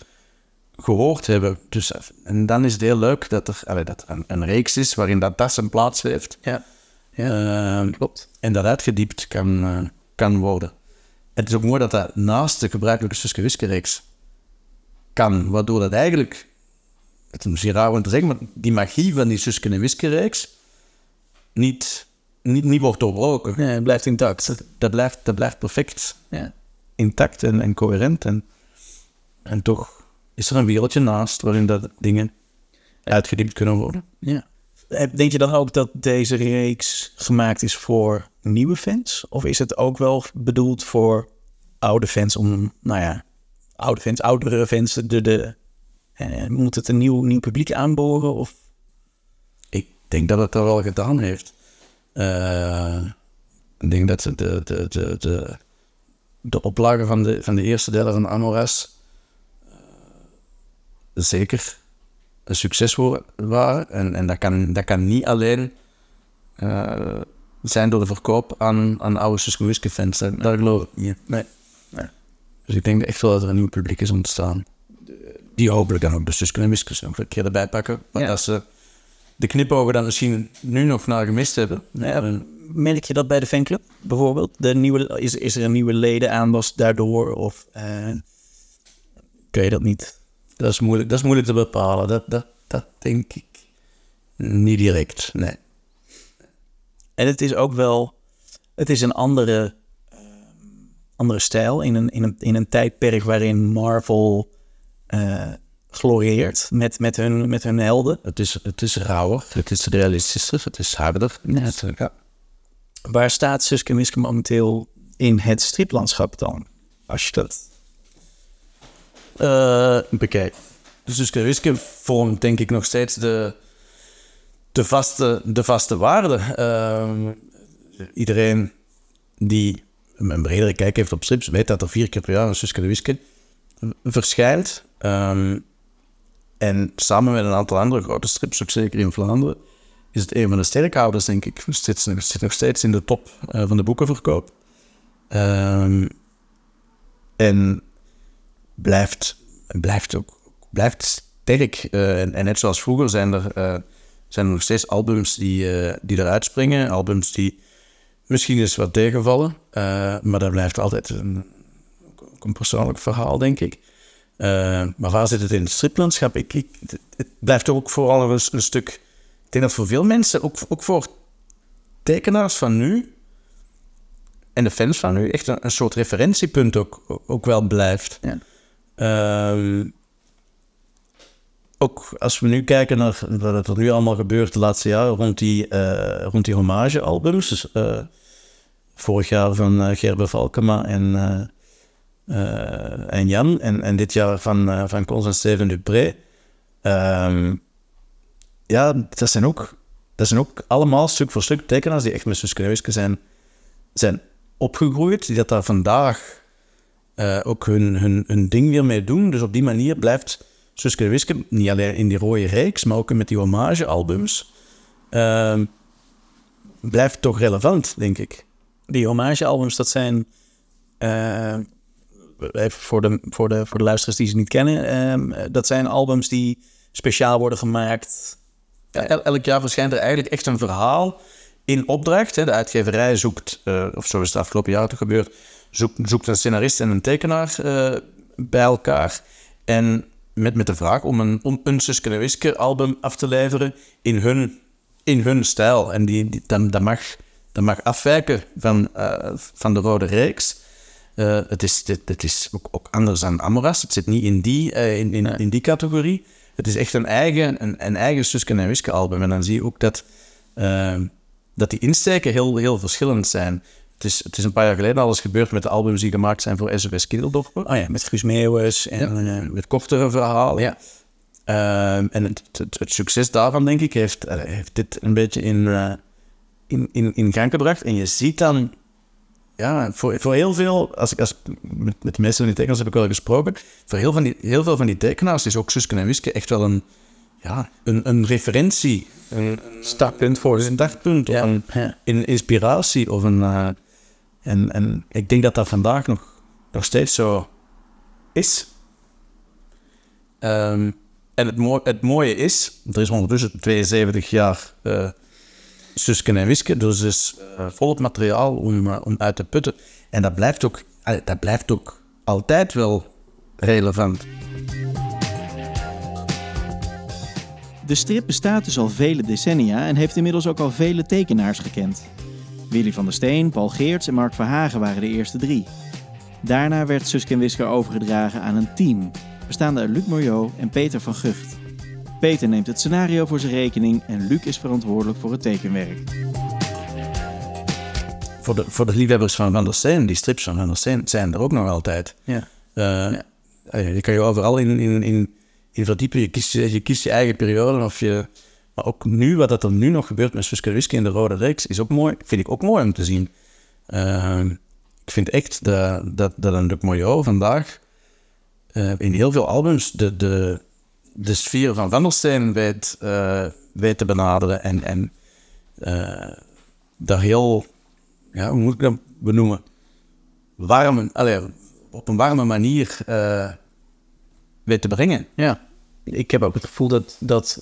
gehoord hebben. Dus, en dan is het heel leuk dat er, allee, dat er een, een, reeks is waarin dat, dat zijn plaats heeft. Ja, ja uh, klopt. En dat uitgediept kan, uh, kan worden. Het is ook mooi dat dat naast de gebruikelijke Suske reeks kan, waardoor dat eigenlijk, het is misschien raar om te zeggen, maar die magie van die Suske en Wiske reeks niet, niet, niet wordt doorbroken. Nee, het blijft intact. Dat, dat, blijft, dat blijft perfect ja. intact en, en coherent en, en toch is er een wereldje naast waarin dat dingen uitgediept kunnen worden. Ja. Denk je dan ook dat deze reeks gemaakt is voor nieuwe fans? Of is het ook wel bedoeld voor oude fans om, nou ja, oude fans, oudere fans, de, de, eh, moet het een nieuw, nieuw publiek aanboren? Of? Ik denk dat het dat wel gedaan heeft. Uh, ik denk dat de, de, de, de, de oplage van de, van de eerste delen van Amoras zeker een succes waren. En, en dat, kan, dat kan niet alleen uh, zijn door de verkoop aan, aan oude Suske fans. Daar, daar geloof ik niet. Nee. nee. Dus ik denk echt wel dat er een nieuw publiek is ontstaan. Die hopelijk dan ook de Suske en Wiskes nog een keer erbij pakken. Maar ja. als ze de knipogen dan misschien nu nog naar gemist hebben. Ja. Merk je dat bij de fanclub bijvoorbeeld? De nieuwe, is, is er een nieuwe leden aan was daardoor? Of uh, kun je dat niet dat is moeilijk, dat is moeilijk te bepalen. Dat, dat, dat denk ik niet direct, nee. En het is ook wel... Het is een andere, uh, andere stijl in een, in, een, in een tijdperk waarin Marvel uh, floreert met, met, hun, met hun helden. Het is, het is rauwer, het is realistischer, het is harder. Ja. Waar staat Suske en Wiske momenteel in het striplandschap dan? Als je dat... Eh, bekijk. Dus Suske Wiske vormt denk ik nog steeds de, de, vaste, de vaste waarde. Ehm, iedereen die een bredere kijk heeft op strips, weet dat er vier keer per jaar een Suske en Wiske verschijnt. Ehm, en samen met een aantal andere grote strips, ook zeker in Vlaanderen, is het een van de sterkhouders, denk ik. Zit, zit nog steeds in de top eh, van de boekenverkoop. Ehm, en blijft, blijft ook blijft sterk. Eh, en, net zoals vroeger zijn er, eh, zijn er nog steeds albums die, uh, die eruit springen. Albums die misschien eens wat tegenvallen. maar dat blijft altijd een, een persoonlijk verhaal, denk ik. maar waar zit het in het striplandschap? Ik, ik, het blijft ook vooral een, een stuk... Ik denk dat voor veel mensen, ook, ook voor tekenaars van nu en de fans van nu echt een, een soort referentiepunt ook, ook wel blijft. Ja. Uh, ook als we nu kijken naar wat er nu allemaal gebeurt de laatste jaren rond die, uh, rond die hommagealbums. Dus, uh, vorig jaar van uh, Valkema en, en Jan. En, en dit jaar van, van en Steven Dupré. Ehm, ja, dat zijn, ook, dat zijn ook allemaal stuk voor stuk tekenaars die echt met Suske zijn, zijn opgegroeid. Die dat daar vandaag ook hun, hun, hun ding weer mee doen. Dus op die manier blijft Suske Wiske, niet alleen in die rode reeks, maar ook met die hommagealbums, uh, blijft toch relevant, denk ik. Die hommagealbums, dat zijn, uh, even voor de, voor, de, voor de luisteraars die ze niet kennen, uh, dat zijn albums die speciaal worden gemaakt. Ja, elk jaar verschijnt er eigenlijk echt een verhaal in opdracht. Hè. De uitgeverij zoekt, uh, of zo is het afgelopen jaar toch gebeurd, zoekt, zoekt een scenarist en een tekenaar uh, bij elkaar. En met, met de vraag om een, om een Suske Wiske album af te leveren in hun, in hun stijl. En die, die dat, dat, mag, dat mag afwijken van, uh, van de rode reeks. Uh, het is, dit, het is ook, ook, anders dan Amoras. Het zit niet in die, uh, in, in, in, die categorie. Het is echt een eigen, een, een eigen Suske en Wiske album. En dan zie je ook dat, dat die insteken heel, heel verschillend zijn. Het is, het is een paar jaar geleden alles gebeurd met de albums die gemaakt zijn voor SOS Kindeldorpen. Oh ja, met Guus Meeuwis en ja. uh, met kortere verhalen. Ja. Uh, en het, het, het, succes daarvan, denk ik, heeft, uh, heeft dit een beetje in, in, in, in gang gebracht. En je ziet dan, ja, voor, voor heel veel, als ik als, met, met de meeste van die tekenaars heb ik wel gesproken, voor heel, van die, heel veel van die tekenaars is ook Suske en Wiske echt wel een, ja, een, een referentie. Een, startpunt voor Een startpunt, ja. of een, ja. een inspiratie of een en, en ik denk dat dat vandaag nog, nog steeds zo is. Um, en het, het, mooie is, er is ondertussen 72 jaar uh, en Wiske, dus er is uh, volop materiaal om, om uit te putten. En dat blijft ook, dat blijft ook altijd wel relevant. De strip bestaat dus al vele decennia en heeft inmiddels ook al vele tekenaars gekend. Willy van der Steen, Paul Geerts en Mark Verhagen waren de eerste drie. Daarna werd Suske en Wiske overgedragen aan een team, bestaande uit Luc Moriot en Peter van Gucht. Peter neemt het scenario voor zijn rekening en Luc is verantwoordelijk voor het tekenwerk. Voor de, voor de liefhebbers van Van der Steen, die strips van Van der Steen, zijn er ook nog altijd. Ja. Uh, ja. Je kan je overal in, in, in, in verdiepen. Je kiest je, je kiest je eigen periode of je maar ook nu, wat er nu nog gebeurt met Suske Wiske in de Rode Reeks, is ook mooi, vind ik ook mooi om te zien. Uh, ik vind echt dat, dat, dat een Luc Moyo vandaag uh, in heel veel albums de, de, de sfeer van Van der Steen weet, uh, weet te benaderen en, en daar heel, ja, hoe moet ik dat benoemen? Warm, allez, op een warme manier weet te brengen. Ja, ik heb ook het gevoel dat, dat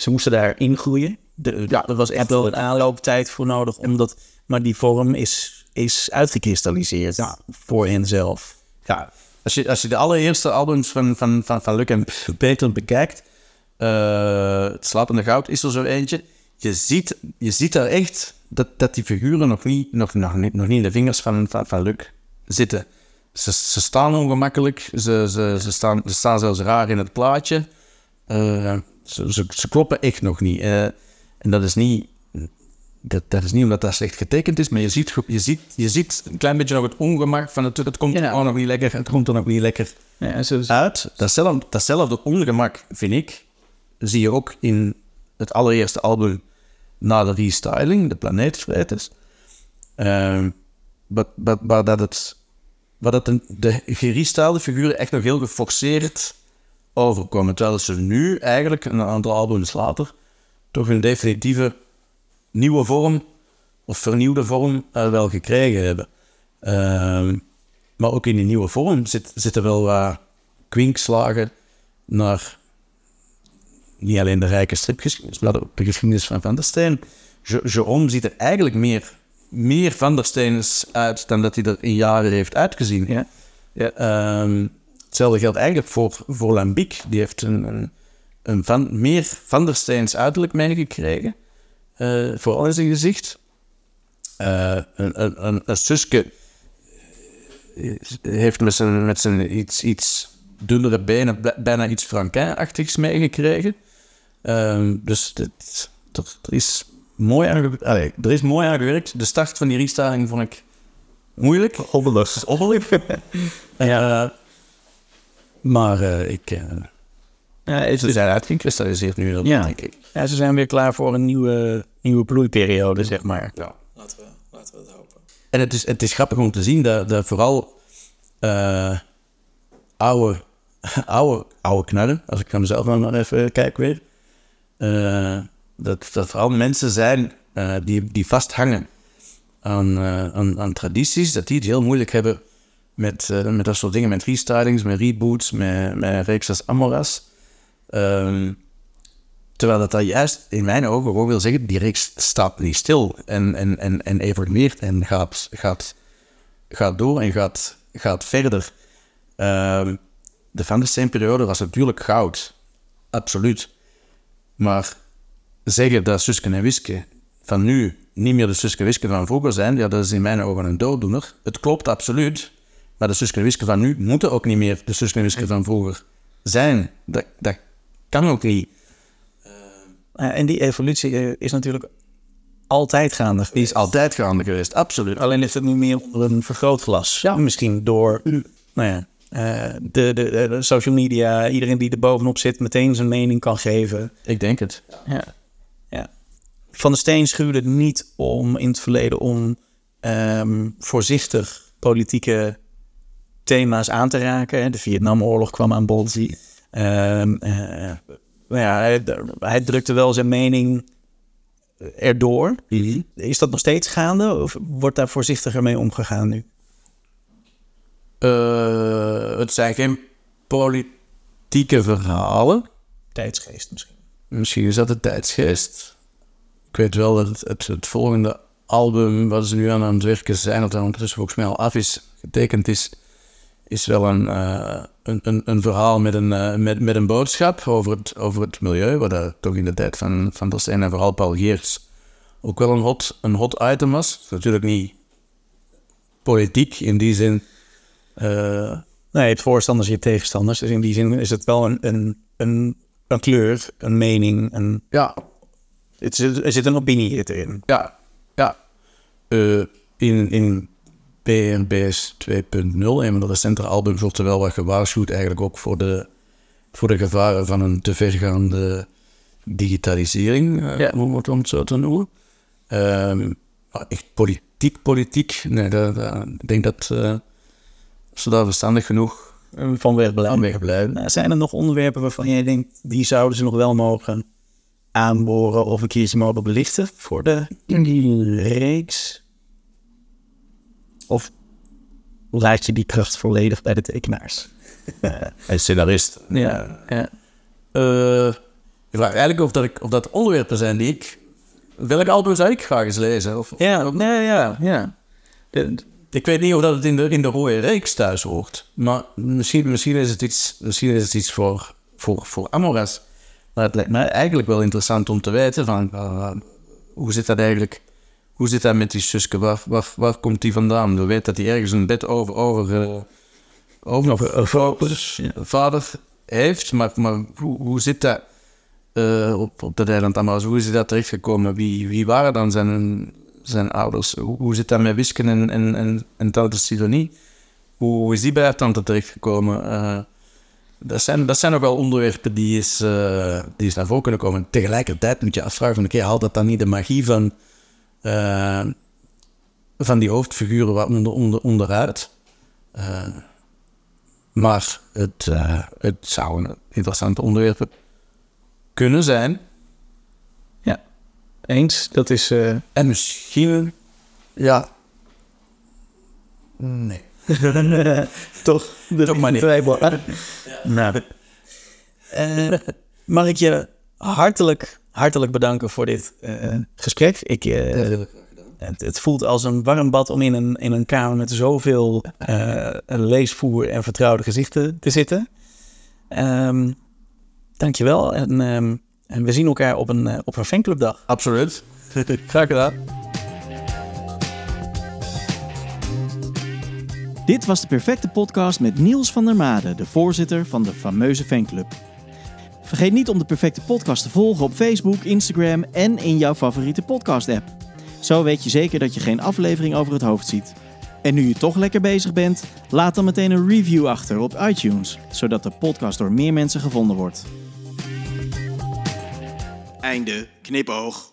ze moesten daar ingroeien. De, ja, er was echt wel een aanlooptijd voor nodig, omdat, maar die vorm is, is uitgekristalliseerd ja. voor henzelf. Ja, als je, als je de allereerste albums van, van, van, van Luc en Peter bekijkt, uh, Het Slapende Goud is er zo eentje. Je ziet, je ziet daar echt dat, dat die figuren nog niet, nog, nog, niet, nog niet in de vingers van, van, van Luc zitten. Ze, ze staan ongemakkelijk, ze, ze, ze, staan, ze staan zelfs raar in het plaatje. Uh, ze, ze, kloppen echt nog niet. Uh, en dat is niet, dat, dat is niet omdat dat slecht getekend is, maar je ziet, je ziet, je ziet een klein beetje nog het ongemak van het, het komt Ja. er nog niet lekker, het komt er nog niet lekker Ja, zo, uit. Datzelfde, datzelfde ongemak, vind ik, zie je ook in het allereerste album na de restyling, de Planeetvreters. Ehm maar, maar dat het, dat de, de gerestylede figuren echt nog heel geforceerd overkomen. Terwijl ze nu eigenlijk, een aantal albums later, toch een definitieve nieuwe vorm of vernieuwde vorm eh, wel gekregen hebben. Ehm, maar ook in die nieuwe vorm zit, zitten wel wat kwinkslagen naar niet alleen de rijke stripgeschiedenis, maar ook de geschiedenis van Van der Steen. Je- Jerome ziet er eigenlijk meer, meer Van der Steens uit dan dat hij er in jaren heeft uitgezien. ja. Ja. Ehm, hetzelfde geldt eigenlijk voor, voor Lambiek. Die heeft een, een, een van, meer Van der Steens uiterlijk meegekregen. eh vooral in zijn gezicht. Eh, een, een, een, een Suske eh, heeft met zijn, met zijn iets, iets dunnere benen bijna iets Franquin-achtigs meegekregen. Ehm, dus dit, er, er is mooi aan, allee, er is mooi aan gewerkt. De start van die restyling vond ik moeilijk. Hobbelig. Hobbelig. Ja, maar eh, ik, eh, Ja, ze zijn uitgekristalliseerd nu, Ja. denk ik. ja, ze zijn weer klaar voor een nieuwe, nieuwe bloeiperiode, zeg maar. Ja. Laten we, laten we het hopen. En het is, het is grappig om te zien dat, dat vooral eh, oude, oude, oude knarren, als ik naar mezelf dan maar even kijk weer, eh, dat, dat vooral mensen zijn eh, die, die vasthangen aan, aan, aan tradities, dat die het heel moeilijk hebben met, eh, met dat soort dingen, met restylings, met reboots, met, met reeks als Amoras. Ehm, Terwijl dat, dat juist in mijn ogen ook wil zeggen, die reeks staat niet stil en, en, en, en evolueert en gaat, gaat, gaat door en gaat, gaat verder. Ehm, de Van der Steen-periode was natuurlijk goud, absoluut. Maar zeggen dat Suske en Wiske van nu niet meer de Suske en Wiske van vroeger zijn, ja, dat is in mijn ogen een dooddoener. Het klopt absoluut, maar de Suske en Wiske van nu moeten ook niet meer de Suske en Wiske van vroeger zijn. Dat, dat kan ook niet. Ja, en die evolutie eh, is natuurlijk altijd gaande. Die is altijd gaande geweest, absoluut. Alleen is het nu meer onder een vergrootglas. Ja. Misschien door nou ja, eh, de, de, de, de social media, iedereen die er bovenop zit, meteen zijn mening kan geven. Ik denk het. Ja. Ja. Van der Steen schuwde het niet om in het verleden om ehm, voorzichtig politieke thema's aan te raken. De Vietnamoorlog kwam aan bod. Ehm, eh, nou ja, hij, hij drukte wel zijn mening erdoor. Is dat nog steeds gaande of wordt daar voorzichtiger mee omgegaan nu? Eh, het zijn geen politieke verhalen. Tijdsgeest misschien. Misschien is dat de tijdsgeest. Ik weet wel dat het, het, het volgende album, wat ze nu aan aan het werken zijn, dat ondertussen volgens mij al af is, getekend is, is wel een, eh, een, een, een verhaal met een, eh, met, met een boodschap over het, over het milieu, wat toch in de tijd van, van der Steen en vooral Paul Geerts ook wel een hot, een hot item was. Het is natuurlijk niet politiek in die zin. eh, Nee, je hebt voorstanders, je hebt tegenstanders. Dus in die zin is het wel een, een, een, een kleur, een mening. Een, ja, het er zit een opinie in. Ja, ja. In, in PRBS 2.0, een van de recentere albums, wordt er wel wat gewaarschuwd eigenlijk ook voor de, voor de gevaren van een te vergaande digitalisering, eh, Ja. om, het, om het zo te noemen. Ehm, echt politiek, politiek, nee, dat, dat- ik denk dat eh, ze daar verstandig genoeg Van wegblijven. aan wegblijven. Nou, zijn er nog onderwerpen waarvan jij denkt, die zouden ze nog wel mogen aanboren of een keertje mogen belichten voor de reeks? Of laat je die kracht volledig bij de tekenaars? Is scenarist. Ja, ja. Eh, je vraagt eigenlijk of dat, ik, of dat onderwerpen zijn die ik... Welk album zou ik graag eens lezen? Of, Ja, nee, ja, ja. De- Ik weet niet of dat het in de, in de rode reeks thuis hoort. Maar misschien, misschien is het iets, misschien is het iets voor, voor, voor Amoras. Maar het lijkt mij eigenlijk wel interessant om te weten van... eh, hoe zit dat eigenlijk... Hoe zit dat met die Suske? Waar, waar, waar komt die vandaan? We weten dat hij ergens een bed over... over, eh, over, over, over vader heeft. Maar, maar hoe, hoe zit dat... eh, op, op dat eiland Amazoe. Hoe is hij daar terechtgekomen? Wie, wie waren dan zijn, zijn ouders? Hoe, hoe zit dat met wiskunde en, en, en, en tante Sidonie? Hoe, is die bij haar tante terechtgekomen? Eh, dat, zijn, dat zijn nog wel onderwerpen die eens, eh, die eens naar voren kunnen komen. Tegelijkertijd moet je afvragen van... Oké, haalt dat dan niet de magie van... eh, van die hoofdfiguren wat onder, onder, onderuit? Eh, maar het, eh, het zou een interessant onderwerp kunnen zijn. Ja, eens. Dat is... En misschien, ja. Nee. toch de Toch maar niet. twijfel. Nou. Mag ik je hartelijk, hartelijk bedanken voor dit eh, gesprek. Ik, eh, het, het voelt als een warm bad om in een, in een kamer met zoveel eh, leesvoer en vertrouwde gezichten te zitten. Ehm dankjewel. En, ehm, en we zien elkaar op een, op een fanclubdag. Absoluut. Graag gedaan. Dit was de perfecte podcast met Niels van der Made, de voorzitter van de fameuze fanclub. Vergeet niet om de perfecte podcast te volgen op Facebook, Instagram en in jouw favoriete podcast-app. Zo weet je zeker dat je geen aflevering over het hoofd ziet. En nu je toch lekker bezig bent, laat dan meteen een review achter op iTunes, zodat de podcast door meer mensen gevonden wordt. Einde knipoog.